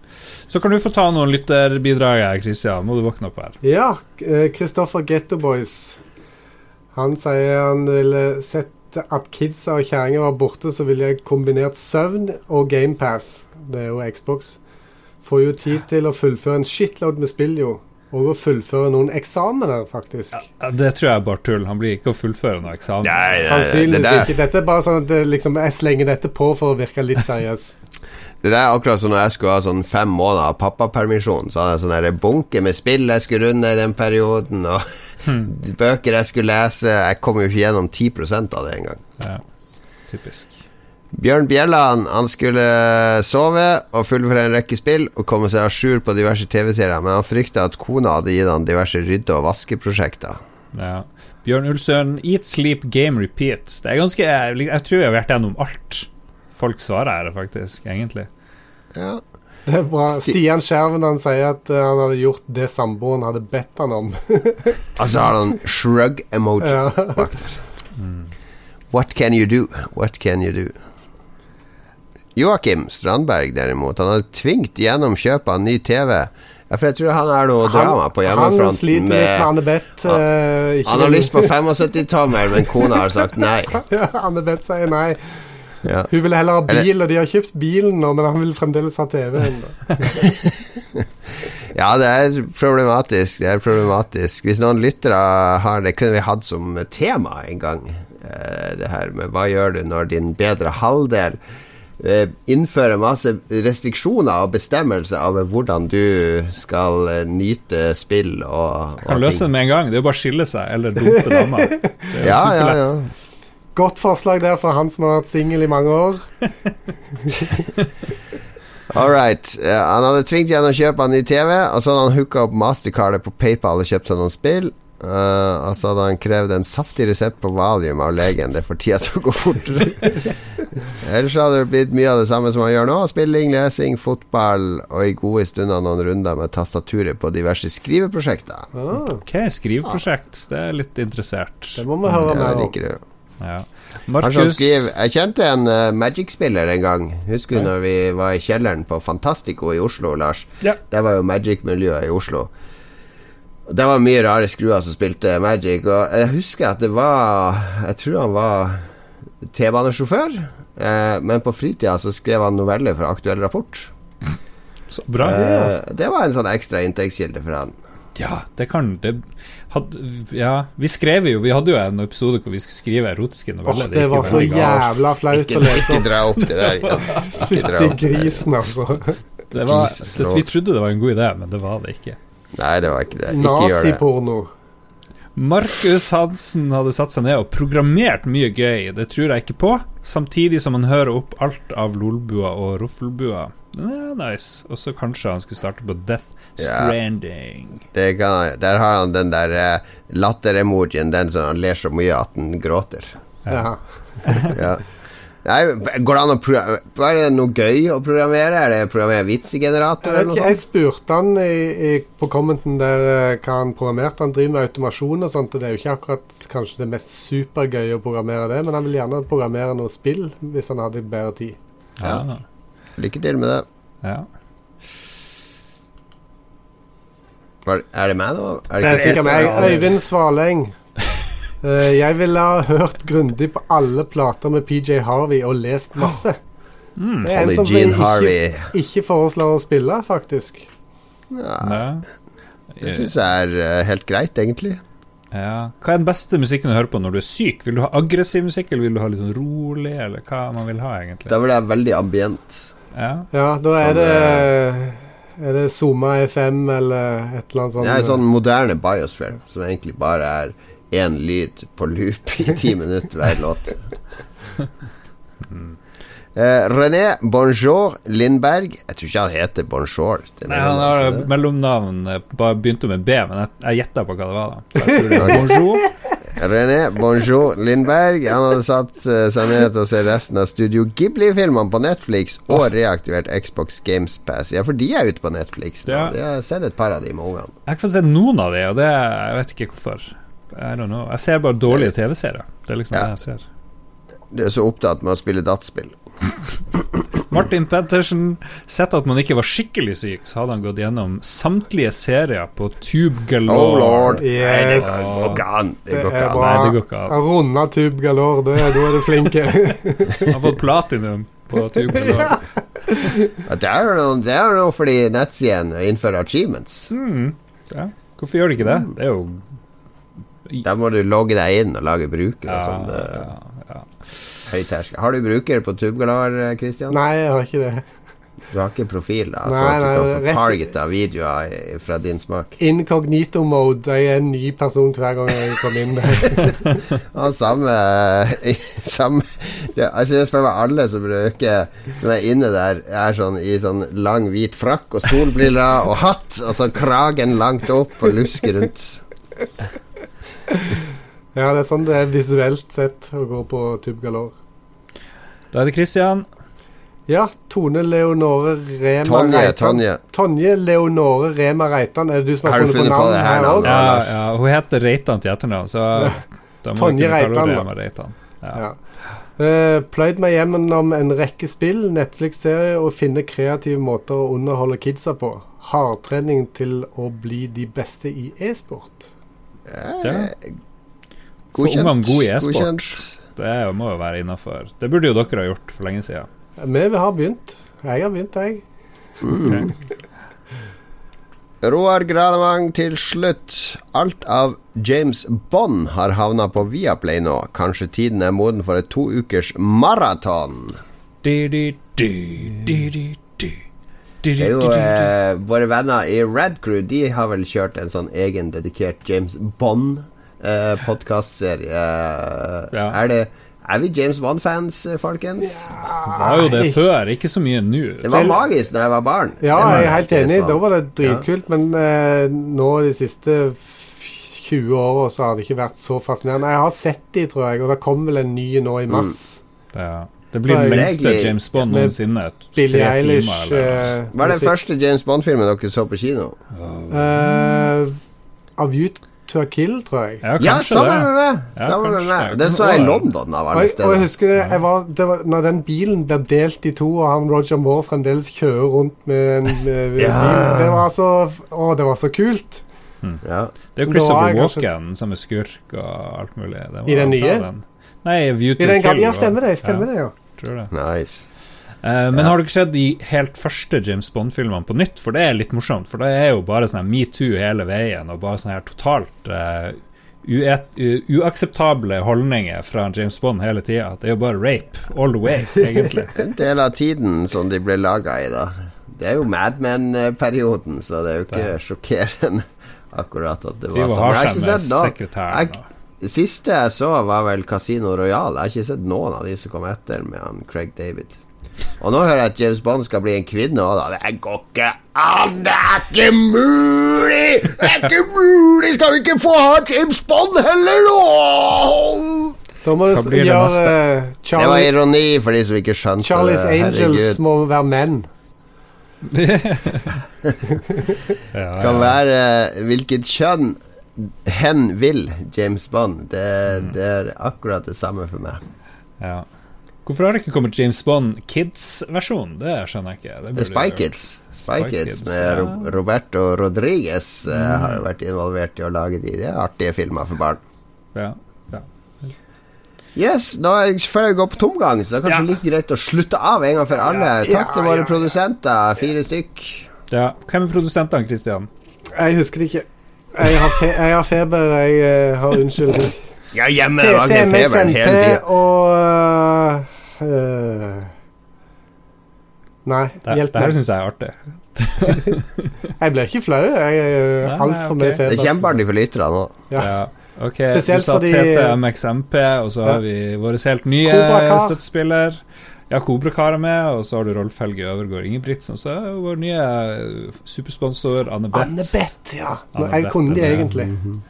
S2: Så kan du få ta noen lytterbidrag her, Christian. Må du våkne opp her.
S3: Ja. Kristoffer Gettoboys Boys. Han sier han ville sett at kidsa og kjerringa var borte, så ville jeg kombinert søvn og GamePass. Det er jo Xbox. Får jo tid til å fullføre en shitload med spill, jo. Og å fullføre noen eksamener, faktisk.
S2: Ja, det tror jeg er bare tull. Han blir ikke å fullføre noen eksamen.
S3: Sannsynligvis det ikke. Dette er bare sånn at liksom, jeg slenger dette på for å virke litt seriøs.
S1: Det er akkurat som når jeg skulle ha sånn fem måneder pappapermisjon. Så hadde jeg sånn bunke med spill jeg skulle runde i den perioden, og hmm. bøker jeg skulle lese. Jeg kom jo ikke gjennom 10 av det engang.
S2: Ja, typisk.
S1: Bjørn Bjelland han skulle sove og fullføre en rekke spill og komme seg à jour på diverse TV-serier, men han frykta at kona hadde gitt han diverse rydde- og vaskeprosjekter.
S2: Ja. Bjørn Ulsøen, Eat, Sleep, Game, Repeat. Det er ganske Jeg, jeg tror jeg har vært gjennom alt folk svarer her, faktisk, egentlig.
S1: Ja.
S3: Det er bra. Stian Skjerven han sier at uh, han hadde gjort det samboeren hadde bedt han om.
S1: altså har han shrug-emoji ja. bak der. Mm. What can you do? What can you do? Joakim Strandberg, derimot, han hadde tvingt gjennom kjøpet av ny TV Ja, for jeg tror han er noe drama på hjemmefronten.
S3: Han sliter med, med Anne
S1: Han, uh, han har lyst på 75-tommer, men kona har sagt nei.
S3: ja, Annebeth sier nei. Ja. Hun ville heller ha bil, og de har kjøpt bilen nå, men han vil fremdeles ha TV-en.
S1: ja, det er problematisk. Det er problematisk. Hvis noen lyttere har det, kunne vi hatt som tema en gang. Eh, det her med hva gjør du når din bedre halvdel eh, innfører masse restriksjoner og bestemmelser av hvordan du skal eh, nyte spill og,
S2: og Kan løse det med en gang. Det er jo bare å skille seg eller dumpe dama. Det er ja, ja, ja.
S3: Godt forslag der fra han som har vært singel i mange år.
S1: All right. Uh, han hadde tvingt gjennom kjøpe en ny TV, og så hadde han hooka opp mastercardet på PayPal og kjøpt seg noen spill. Uh, og så hadde han krevd en saftig resept på valium av legen. Det får tida til å gå fortere. Ellers hadde det blitt mye av det samme som han gjør nå. Spilling, lesing, fotball og i gode stunder noen runder med tastaturet på diverse skriveprosjekter.
S2: Ah. Ok, skriveprosjekt. Det er litt interessert.
S3: Det må vi høre mer
S1: om. Ja. Skriver, Jeg kjente en uh, Magic-spiller en gang. Husker du ja. når vi var i kjelleren på Fantastico i Oslo, Lars? Ja. Det var jo Magic-miljøet i Oslo. Det var mye rare skruer som spilte Magic, og jeg husker at det var Jeg tror han var T-banesjåfør, eh, men på fritida så skrev han noveller for Aktuell Rapport.
S2: Så bra eh,
S1: Det var en sånn ekstra inntektskilde for han.
S2: Ja, det kan det had, Ja, vi skrev jo Vi hadde jo en episode hvor vi skulle skrive erotiske noveller.
S3: Oh, det, det var så jævla flaut å lese.
S1: Ikke dra opp det der igjen.
S3: Fytti grisen, altså.
S2: Det var, det, vi trodde det var en god idé, men det var det ikke.
S1: Nei, det var ikke det. Ikke gjør
S3: det. Naziporno.
S2: Markus Hansen hadde satt seg ned og programmert mye gøy. Det tror jeg ikke på. Samtidig som han hører opp alt av lolbua og roffelbua. Ja, nice. Og så kanskje han skulle starte på Death Stranding.
S1: Ja, kan, der har han den der uh, latter-emojien, den som han ler så mye at han gråter.
S3: Ja.
S1: ja. Nei, går det an å Er det noe gøy å programmere? Er det å programmere vitsegenerator?
S3: Jeg, jeg spurte han i, i, på commenten der eh, hva han programmerte. Han driver med automasjon og sånt, og det er jo ikke akkurat kanskje det mest supergøye å programmere det, men han vil gjerne programmere noe spill hvis han hadde bedre tid.
S1: Ja. Lykke til med det.
S2: Ja.
S1: Er det meg, da?
S3: Er det, det er sikkert meg. Øyvind Svaleng. Uh, jeg ville ha hørt grundig på alle plater med PJ Harvey og lest masse.
S1: Mm. Det er en som ikke,
S3: ikke, foreslår å spille, faktisk.
S1: Ja. Det syns jeg er uh, helt greit, egentlig.
S2: Ja. Hva er den beste musikken å høre på når du er syk? Vil du ha aggressiv musikk, eller vil du ha litt sånn rolig, eller hva man vil ha, egentlig?
S1: Da vil jeg ha veldig ambient.
S2: Ja,
S3: ja da er sånn, det Er det Zoma FM eller et eller annet sånt?
S1: Ja, en sånn moderne biosphere, som egentlig bare er én lyd på loop i ti minutter hver låt. Uh, René Bonjour Lindberg Jeg tror ikke han heter Bonjour.
S2: Nei, han har mellomnavn eh, bare begynte med B, men jeg, jeg gjetta på hva det var. da det bonjour.
S1: René Bonjour Lindberg Han hadde satt uh, seg ned til å se resten av Studio Ghibli-filmene på Netflix og reaktivert Xbox Games Pass. Ja, for de er ute på Netflix. Ja. Jeg har sett et par av de med ungene.
S2: Jeg har ikke fått sett noen av de, og det, jeg vet ikke hvorfor. I don't know. Jeg ser bare dårlige TV-serier. Det er liksom ja. det jeg ser.
S1: Du er så opptatt med å spille dataspill.
S2: Martin Pettersen Sett at man ikke var skikkelig syk, så hadde han gått gjennom samtlige serier på Tube Galore.
S1: Oh lord
S3: yes.
S1: Det går ikke an.
S3: Det går ikke an. Runda Tube Galore, da er du flink.
S2: han har fått platinum på Tube Galore.
S1: det er jo det er fordi nettsidene innfører achievements.
S2: Mm. Ja. Hvorfor gjør de ikke det? Det er jo
S1: der må du logge deg inn og lage bruker og sånn. Ja, ja, Høy terskel. Har du bruker på Tubgalar, Christian?
S3: Nei, jeg har ikke det.
S1: Du har ikke profil, da, nei, så du kan få targeta videoer fra din smak?
S3: Incognito mode. Jeg er en ny person hver gang jeg kommer inn der.
S1: ja, samme, samme det, altså, For meg alle som bruker Som er inne der, er sånn i sånn lang, hvit frakk og solbriller og hatt, og så kragen langt opp og lusker rundt
S3: ja, det er sånn det er visuelt sett å gå på Tube Galore.
S2: Da er det Christian.
S3: Ja, Tone Leonore Rema
S1: Tonje, Reitan. Tonje.
S3: Tonje Leonore Rema Reitan. Er det du som har,
S1: har funnet, på, det her òg?
S2: Ja, ja, hun heter Reitan til etternavn, så da må
S3: Tonje Reitan.
S2: Rema Reitan. Ja. Ja.
S3: Uh, pløyd meg gjennom en rekke spill, Netflix-serier og finne kreative måter å underholde kidsa på. Hardtrening til å bli de beste i e-sport.
S2: Ja. Få ungene gode i e-sport. Det må jo være innafor. Det burde jo dere ha gjort for lenge siden.
S3: Vi har begynt. Jeg har begynt, jeg. Okay.
S1: Roar Gradevang til slutt. Alt av James Bond har havna på Viaplay nå. Kanskje tiden er moden for et to ukers maraton? Det er jo eh, Våre venner i Red Crew De har vel kjørt en sånn egen dedikert James Bond-podkastserie. Eh, ja. Er det er vi James Bond-fans, eh, folkens?
S2: Ja, var jo det før, ikke så mye nå.
S1: Det var magisk da jeg var barn.
S3: Ja, jeg er helt enig. Da var det dritkult. Men eh, nå de siste 20 åra så har det ikke vært så fascinerende. Jeg har sett de, tror jeg, og det kom vel en ny nå i mars.
S2: Mm. Ja. Det blir den lengste James Bond noensinne.
S3: Billie Eilish uh,
S1: Hva er den første James Bond-filmen dere så på kino?
S3: Uh, av YouTube to a Kill, tror jeg.
S1: Ja, ja sammen med meg! Sammen med meg. Den så jeg i London, av alle steder.
S3: Og jeg husker det, jeg var, det var, Når den bilen blir delt i to, og han Roger Moore fremdeles kjører rundt med en med ja. bil Det var så Å, det var så kult.
S2: Hmm. Ja. Det er jo Christopher Walken som er skurk og alt mulig.
S3: I den nye?
S2: Den. Nei, View to
S3: Kill. Ja, stemmer det. Stemmer det, jo
S2: Tror det.
S1: Nice.
S2: Uh, men ja. har dere sett de helt første James Bond-filmene på nytt? For det er litt morsomt. For det er jo bare sånn metoo hele veien, og bare sånne her totalt uh, uakseptable holdninger fra James Bond hele tida. Det er jo bare rape all the way, egentlig.
S1: en del av tiden som de ble laga i, da. Det er jo Mad Men-perioden, så det er jo ikke det. sjokkerende akkurat at det var sånn. Jeg har ikke sett noe. Siste jeg så, var vel Casino Royal. Jeg har ikke sett noen av de som kom etter med han Craig David. Og nå hører jeg at James Bond skal bli en kvinne òg, da. Det går ikke an! Det er ikke mulig! Det er ikke mulig! Skal vi ikke få ha James Bond heller, nå?
S3: Da må du gjøre
S1: Charlie, Det var ironi for de som ikke skjønte
S3: Charlies det. Charlies Angels må være menn.
S1: ja, ja. Kan være hvilket kjønn hen vil James Bond. Det, det er akkurat det samme for meg.
S2: Ja Hvorfor har det ikke kommet James Bond Kids-versjon? Det skjønner jeg ikke.
S1: Det, det Spy Kids. Spy Kids med ja. Roberto Rodriguez uh, mm. har jo vært involvert i å lage de. Det er artige filmer for barn.
S2: Ja, ja.
S1: Yes, nå føler jeg vi går på tomgang, så det er kanskje ja. like greit å slutte av en gang for alle. Takk til våre produsenter, fire stykk.
S2: Ja, Hvem er produsentene, Christian?
S3: Jeg husker ikke. Jeg har, fe jeg har feber. Jeg uh, har unnskyldning.
S1: Ja, hjemme var ikke feberen hele tida.
S3: Og Uh, nei,
S2: hjelp meg. Det her syns jeg er artig.
S3: jeg blir ikke flau. Jeg er altfor okay. mye feber.
S1: Det er kjempeartig for lytterne nå.
S2: Ja. ja. Ok, Spesielt du sa fordi TTMXMP, og så har vi vår helt nye støttespiller. Ja, Kobrakar er med, og så har du Rolf Helge Øvergård Ingebrigtsen. Og så er vår nye supersponsor Anne Beth.
S3: Anne Beth, ja. Anne jeg kunne de egentlig. Mm -hmm.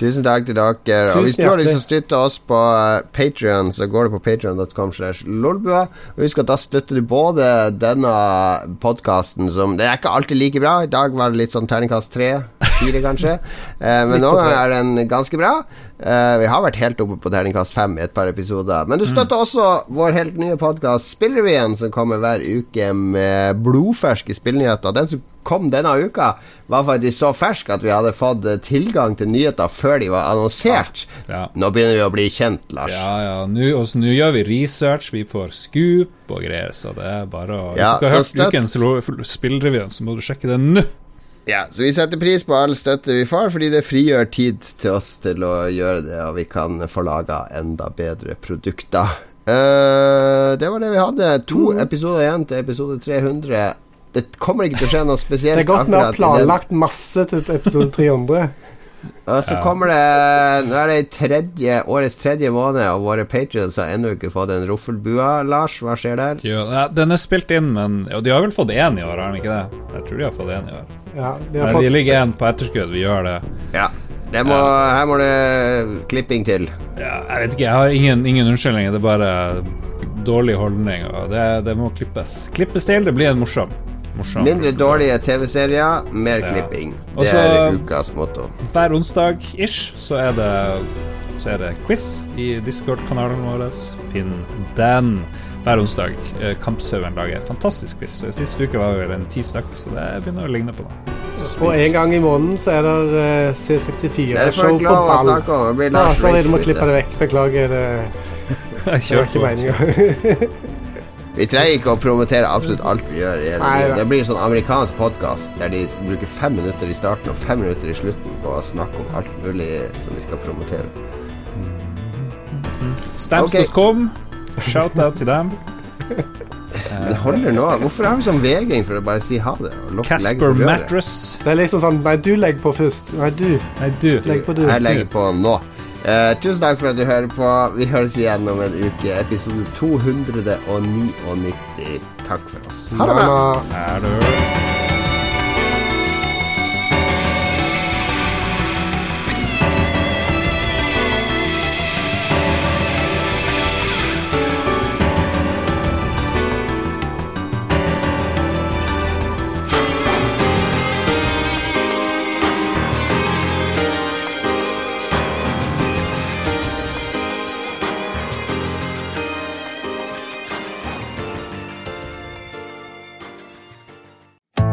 S1: Tusen takk til dere. og Hvis du har lyst til å støtte oss på uh, Patrion, så går du på patrion.com. Og husk at da støtter du både denne podkasten som Det er ikke alltid like bra. I dag var det litt sånn terningkast tre. Fire, kanskje. Uh, men noen ganger er den ganske bra. Uh, vi har vært helt oppe på terningkast fem i et par episoder. Men du mm. støtter mm. også vår helt nye podkast Spillrevyen, som kommer hver uke med blodferske spillnyheter. Den som kom denne uka, var faktisk så fersk at vi hadde fått eh, tilgang til nyheter før de var annonsert. Ja. Nå begynner vi å bli kjent, Lars.
S2: Ja, ja. Nå gjør vi research, vi får scoop og greier, så det er bare å Hvis ja, du har hørt ukens spillrevyen, så må du sjekke det nå.
S1: Ja, så vi setter pris på all støtte vi får, fordi det frigjør tid til oss til å gjøre det, og vi kan få laga enda bedre produkter. Uh, det var det vi hadde. To mm. episoder igjen til episode 300 det kommer ikke til å skje noe spesielt.
S3: Det er godt vi har planlagt masse til episode 300.
S1: Og så kommer det Nå er det tredje, årets tredje måned, og våre patrions har ennå ikke fått en roffelbua. Lars, hva skjer der?
S2: Jo, den er spilt inn, men jo, de har vel fått én i år, har de ikke det? Jeg tror de har fått én i år. Ja, de, fått... vi, ligger igjen på etterskudd, vi gjør det.
S1: Ja. det må, ja. Her må det klipping til.
S2: Ja, jeg vet ikke, jeg har ingen, ingen unnskyldninger. Det er bare dårlig holdning, og det, det må klippes. Klippes til, det blir en morsom.
S1: Morsom. Mindre dårlige TV-serier, mer ja. klipping. Det Også, er ukas motto.
S2: Hver onsdag ish så er det så er det quiz i Discord-kanalen vår. Finn den hver onsdag. Eh, Kampsauen lager fantastisk quiz. Sist uke var det en ti stykk, så det begynner å ligne på noe.
S3: Og en gang i måneden så er det uh, C64-show på ball. Ja, sorry, du må klippe det vekk. Beklager. Det, det var ikke meninga.
S1: Vi trenger ikke å promotere absolutt alt vi gjør. Nei, det blir en sånn amerikansk podkast der de bruker fem minutter i starten og fem minutter i slutten på å snakke om alt mulig som vi skal promotere.
S2: Stamps.com. Okay. Shout-out til dem.
S1: Det holder nå. Hvorfor har vi sånn vegring for å bare si ha det?
S2: Casper Mattress.
S3: Det er liksom sånn Nei, du legger på først. Nei, du.
S2: Nei, du.
S3: Legg på du.
S1: Jeg legger på nå. Uh, tusen takk for at du hører på. Vi høres igjen om en uke. Episode 299. Takk for oss.
S3: Ha det bra.
S2: Ha det.